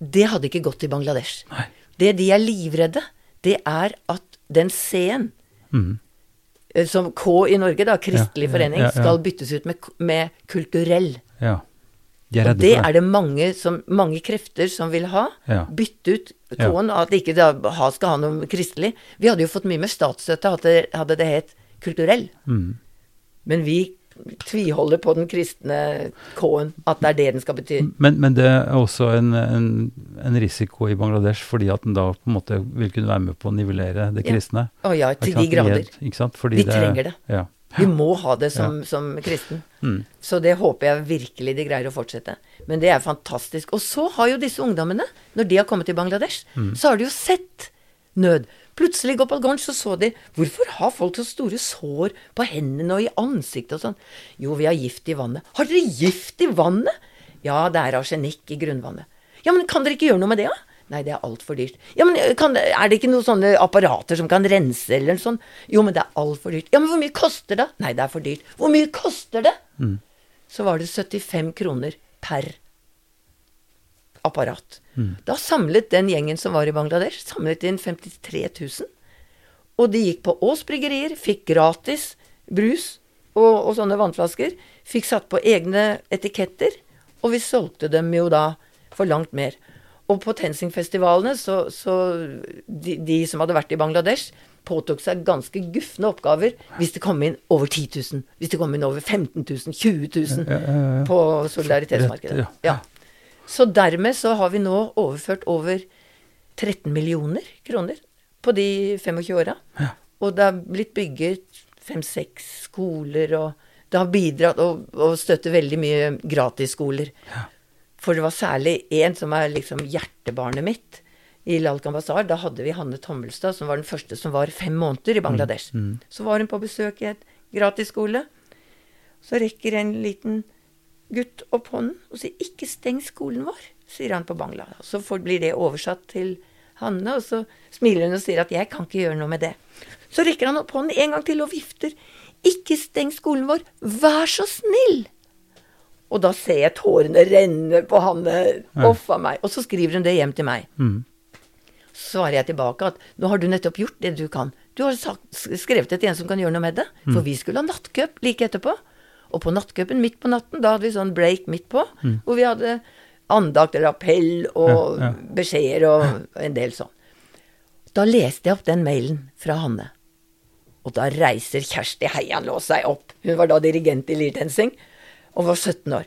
Det hadde ikke gått i Bangladesh. Nei. Det de er livredde, det er at den C-en, Eh, som K i Norge, da, kristelig Ja, forening, ja, ja. skal byttes ut med, med kulturell. Ja. De er Og det er det mange, som, mange krefter som vil ha. Bytte ut K-en, at ikke da ha, skal ha noe kristelig. Vi hadde jo fått mye med statsstøtte, hadde, det- hadde det het kulturell. Mm. Men vi tviholder på den kristne K-en, at det er det den skal bety. Men, men det er også en, en, en risiko i Bangladesh, fordi at den da på en måte vil kunne være med på å nivellere det Ja. kristne. Å ja, Ikke til de grader. Ikke sant? Fordi Vi trenger det. Ja. Vi må ha det som, som kristen. Mm. Så det håper jeg virkelig de greier å fortsette. Men det er fantastisk. Og så har jo disse ungdommene, når de har kommet til Bangladesh, Mm. så har de jo sett nød. Plutselig i Gopalganj så så de Hvorfor har folk så store sår på hendene og i ansiktet og sånn? Jo, vi har gift i vannet. Har dere gift i vannet? Ja, det er arsenikk i grunnvannet. Ja, men kan dere ikke gjøre noe med det, da? Nei, det er altfor dyrt. Ja, men kan, er det ikke noen sånne apparater som kan rense eller noe sånt? Jo, men det er altfor dyrt. Ja, men hvor mye koster det? Nei, det er for dyrt. Hvor mye koster det? Så var det 75 kroner per apparat. Da samlet den gjengen som var i Bangladesh, samlet inn 53 000. Og de gikk på Aas bryggerier, fikk gratis brus og, og sånne vannflasker. Fikk satt på egne etiketter, og vi solgte dem jo da for langt mer. Og på Tensing-festivalene, så, så de, de som hadde vært i Bangladesh, påtok seg ganske gufne oppgaver hvis det kom inn over 10 000. Hvis det kom inn over 15 000, 20 000 Ja, ja, ja. på solidaritetsmarkedet. Ja. Ja. Så dermed så har vi nå overført over 13 millioner kroner på de 25 åra. Ja. Og det har blitt bygget fem-seks skoler, og det har bidratt og, og støtter veldig mye gratisskoler. For det var særlig én som er liksom hjertebarnet mitt. I Lalkan Bazar, da hadde vi Hanne Tommelstad, som var den første som var fem måneder i Bangladesh. Så var hun på besøk i et gratisskole. Så rekker en liten gutt opp hånden og sier 'ikke steng skolen vår', sier han på bangla. Så blir det oversatt til Hanne, og så smiler hun og sier at 'jeg kan ikke gjøre noe med det'. Så rekker han opp hånden en gang til og vifter. 'Ikke steng skolen vår, vær så snill'. Og da ser jeg tårene renne på Hanne. Uff a meg. Og så skriver hun det hjem til meg. Mm. Så svarer jeg tilbake at nå har du nettopp gjort det du kan. Du har sagt, skrevet det til en som kan gjøre noe med det. For vi skulle ha nattcup like etterpå. Og på nattcupen midt på natten, da hadde vi sånn break midt på, hvor vi hadde andakt eller appell og Ja, ja. beskjeder og en del sånn. Da leste jeg opp den mailen fra Hanne. Og da reiser Kjersti Heianlås seg opp. Hun var da dirigent i Lirtensing og var 17 år.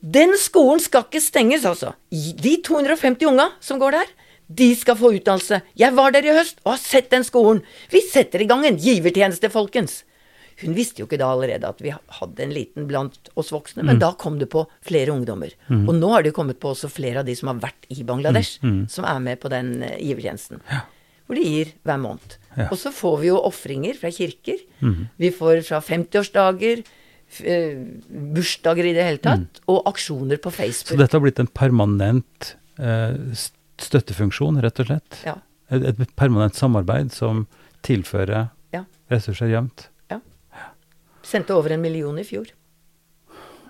Den skolen skal ikke stenges, altså. De 250 unga som går der, de skal få utdannelse. Jeg var der i høst og har sett den skolen. Vi setter i gang en givertjeneste, folkens. Hun visste jo ikke da allerede at vi hadde en liten blant oss voksne, men da kom det på flere ungdommer. Og nå har det jo kommet på også flere av de som har vært i Bangladesh, som er med på den eh, givertjenesten. Hvor de gir hver måned. Ja. Og så får vi jo ofringer fra kirker. Vi får fra 50-årsdager, f- eh, bursdager i det hele tatt, og aksjoner på Facebook. Så dette har blitt en permanent eh, støttefunksjon, rett og slett? Ja. Et, et permanent samarbeid som tilfører Ja. ressurser jevnt? Sendte over en million i fjor.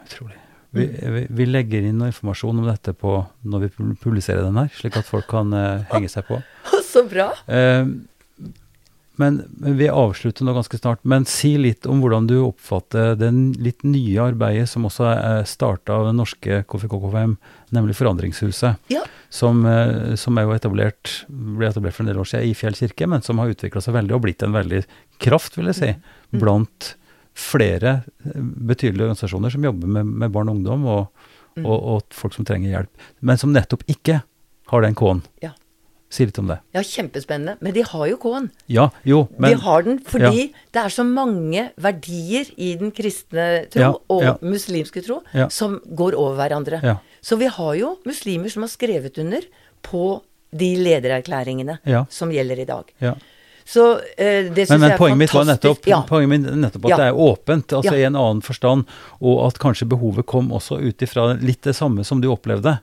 Utrolig. Vi, vi, vi legger inn noe informasjon om dette på når vi publiserer den her, slik at folk kan uh, henge seg på. Så bra! Uh, men, men vi avslutter nå ganske snart. Men si litt om hvordan du oppfatter det litt nye arbeidet som også er starta av den norske KFKKFM, nemlig Forandringshuset. Ja. Som, eh, som er jo etablert, ble etablert for en del år siden i Fjell kirke, men som har utvikla seg veldig og blitt en veldig kraft, vil jeg si, blant flere eh, betydelige organisasjoner som jobber med, med barn og ungdom, og, og, og folk som trenger hjelp. Men som nettopp ikke har den K-en. Ja. Si litt om det. ja, kjempespennende. Men de har jo K-en. Ja, jo, men de har den fordi det er så mange verdier i den kristne tro Ja, og ja. muslimske tro Ja. som går over hverandre. Ja. Så vi har jo muslimer som har skrevet under på de ledererklæringene Ja. som gjelder i dag. Ja. Så eh, det syns Men, men jeg er poenget mitt var nettopp, ja. poenget nettopp at Ja. det er åpent, altså Ja. i en annen forstand, og at kanskje behovet kom også ut ifra litt det samme som du opplevde.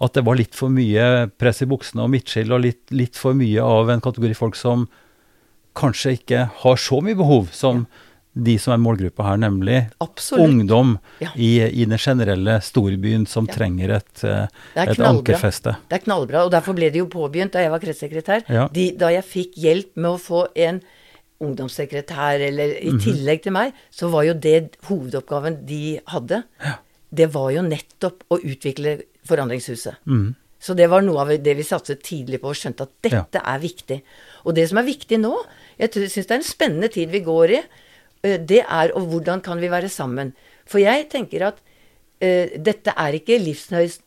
At det var litt for mye press i buksene og midtskill, og litt, litt for mye av en kategori folk som kanskje ikke har så mye behov som de som er målgruppa her, nemlig Absolutt. ungdom Ja. i, i den generelle storbyen som Ja. trenger et, eh, et ankerfeste. Det er knallbra, og derfor ble det jo påbegynt da jeg var kretssekretær. Ja. De, da jeg fikk hjelp med å få en ungdomssekretær, eller i Mhm. tillegg til meg, så var jo det hovedoppgaven de hadde. det var jo nettopp å utvikle Forandringshuset. Mm. Så det var noe av det vi satset tidlig på og skjønte at dette er viktig. Og det som er viktig nå, jeg syns det er en spennende tid vi går i, det er og hvordan kan vi være sammen. For jeg tenker at uh, dette er ikke livsnøys,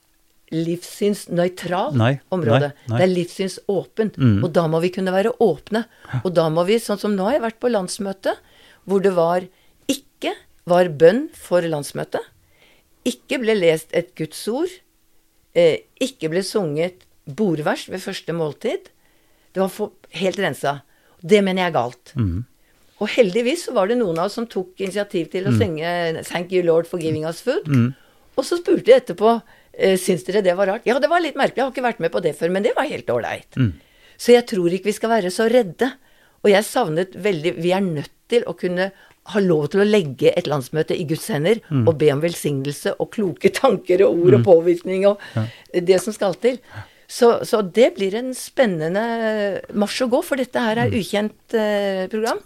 livssynsnøytralt område. Nei, nei. Det er livssynsåpent. Mm. Og da må vi kunne være åpne. Og da må vi, sånn som nå har jeg vært på landsmøte, hvor det var ikke var bønn for landsmøtet ikke ble lest et Guds ord, eh, ikke ble sunget bordvers ved første måltid. Det var helt rensa. Det mener jeg er galt. Mm. Og heldigvis så var det noen av oss som tok initiativ til å Mm. synge 'Thank you, Lord, for giving us food'. Mm. Og så spurte jeg etterpå eh, syns dere det var rart. Ja, det var litt merkelig, jeg har ikke vært med på det før, men det var helt ålreit. Mm. Så jeg tror ikke vi skal være så redde. Og jeg savnet veldig Vi er nødt til å kunne ha lov til å legge et landsmøte i Guds hender Mm. og be om velsignelse og kloke tanker og ord og påvirkning og det som skal til. Så, så det blir en spennende marsj å gå, for dette her er Mm. ukjent eh, program.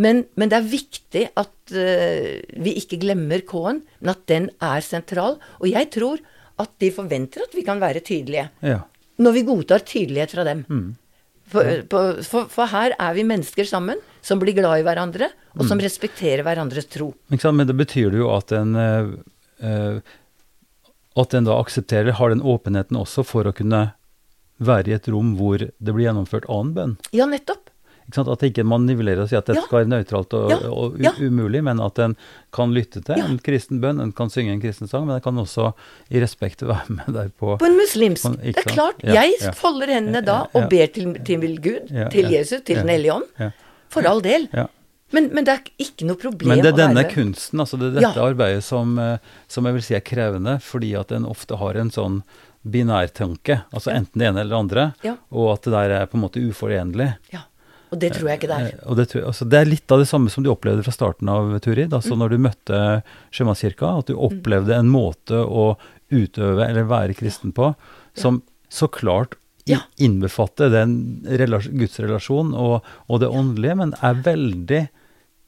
Men, men det er viktig at uh, vi ikke glemmer K-en, men at den er sentral. Og jeg tror at de forventer at vi kan være tydelige. Ja. Når vi godtar tydelighet fra dem. Mm. For, på, for, for her er vi mennesker sammen som blir glad i hverandre, og Mm. som respekterer hverandres tro. Men det betyr jo at en uh, At en da aksepterer, har den åpenheten også for å kunne være i et rom hvor det blir gjennomført annen bønn. Ja, nettopp. At ikke man nivellerer og sier at dette Ja. skal være nøytralt og, Ja. og Ja. umulig, men at en kan lytte til en kristen bønn, en kan synge en kristen sang, men en kan også i respekt være med der på På en muslimsk. På en- Det er klart. Ja, Jeg folder hendene da og ber til, til Gud, til Jesus, til. Den hellige ånd. For all del. Men, men det er ikke noe problem Men det er denne være kunsten, altså det er dette arbeidet som, eh, som jeg vil si er krevende, fordi at en ofte har en sånn binærtanke, altså enten det ene eller det andre, Ja. og at det der er på en måte uforenlig. Ja. Og det tror jeg ikke det er. Eh, Og det, tror altså det er litt av det samme som du opplevde fra starten av Turid, Mm. altså når du møtte Sjømannskirka, at du opplevde en måte å utøve eller være kristen på som så klart Ja. innbefatter den relas- gudsrelasjon og, og det åndelige, men er veldig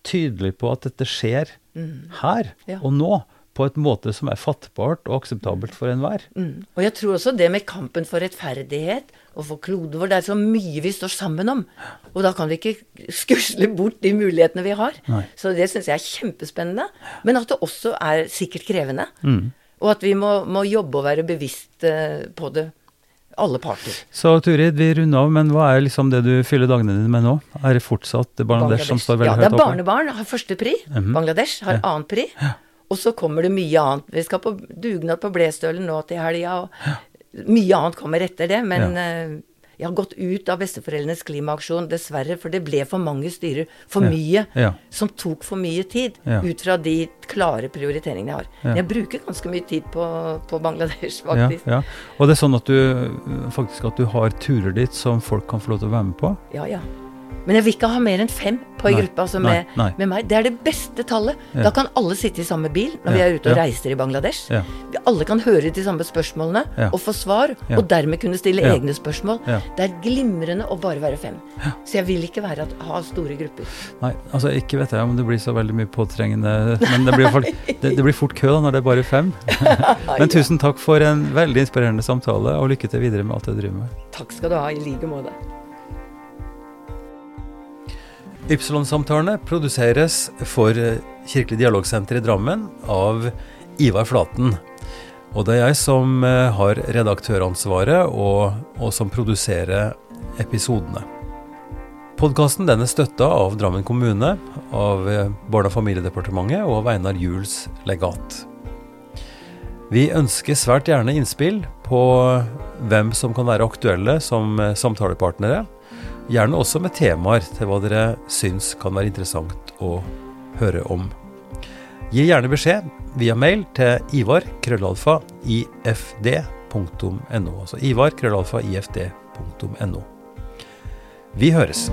tydelig på at dette skjer her Mm. Ja. og nå, på et måte som er fattbart og akseptabelt for enhver. Mm. Og jeg tror også det med kampen for rettferdighet og for kloden vår, det er så mye vi står sammen om. Og da kan vi ikke skusle bort de mulighetene vi har. Nei. Så det syns jeg er kjempespennende. Men at det også er sikkert krevende. Mm. Og at vi må, må jobbe og være bevisst på det, alle parter. Så Turid, vi runder av, men hva er liksom det du fyller dagene dine med nå? Er det fortsatt Bangladesh, som står veldig ja, det er oppe? barnebarn har første pri. Mhm. Bangladesh har Ja. annen pri. Og så kommer det mye annet. Vi skal på dugnad på Blestølen nå til helga, og mye annet kommer etter det. Men eh, jeg har gått ut av besteforeldrenes klimaaksjon, dessverre, for det ble for mange styrer. For Ja. mye. Ja. Som tok for mye tid, Ja. ut fra de klare prioriteringene jeg har. Ja. Jeg bruker ganske mye tid på, på Bangladesh, Ja, faktisk. ja. Og det er sånn at du faktisk at du har turer dit som folk kan få lov til å være med på? Ja, ja. Men jeg vil ikke ha mer enn fem på ei gruppe altså nei, med, nei. med meg. Det er det beste tallet. Ja. Da kan alle sitte i samme bil når vi er ute og ja. reiser i Bangladesh. Ja. Vi alle kan høre de samme spørsmålene Ja. og få svar, Ja. og dermed kunne stille Ja. egne spørsmål. Ja. Det er glimrende å bare være fem. Så jeg vil ikke være at, ha store grupper. Nei, altså ikke vet jeg om det blir så veldig mye påtrengende Men det blir, i det, det blir fort kø da når det er bare fem. Men tusen takk for en veldig inspirerende samtale, og lykke til videre med alt du driver med. Takk skal du ha, i like måte. Ypsilon-samtalene produseres for eh, Kirkelig dialogsenter i Drammen av Ivar Flaten. Og det er jeg som eh, har redaktøransvaret, og, og som produserer episodene. Podkasten er støtta av Drammen kommune, av eh, Barne- og familiedepartementet og av Einar Juels legat. Vi ønsker svært gjerne innspill på hvem som kan være aktuelle som eh, samtalepartnere. Gjerne også med temaer til hva dere syns kan være interessant å høre om. Gi gjerne beskjed via mail til ivar krøllalfa ifd.no. Altså ivar krøllalfa ifd.no. Vi høres.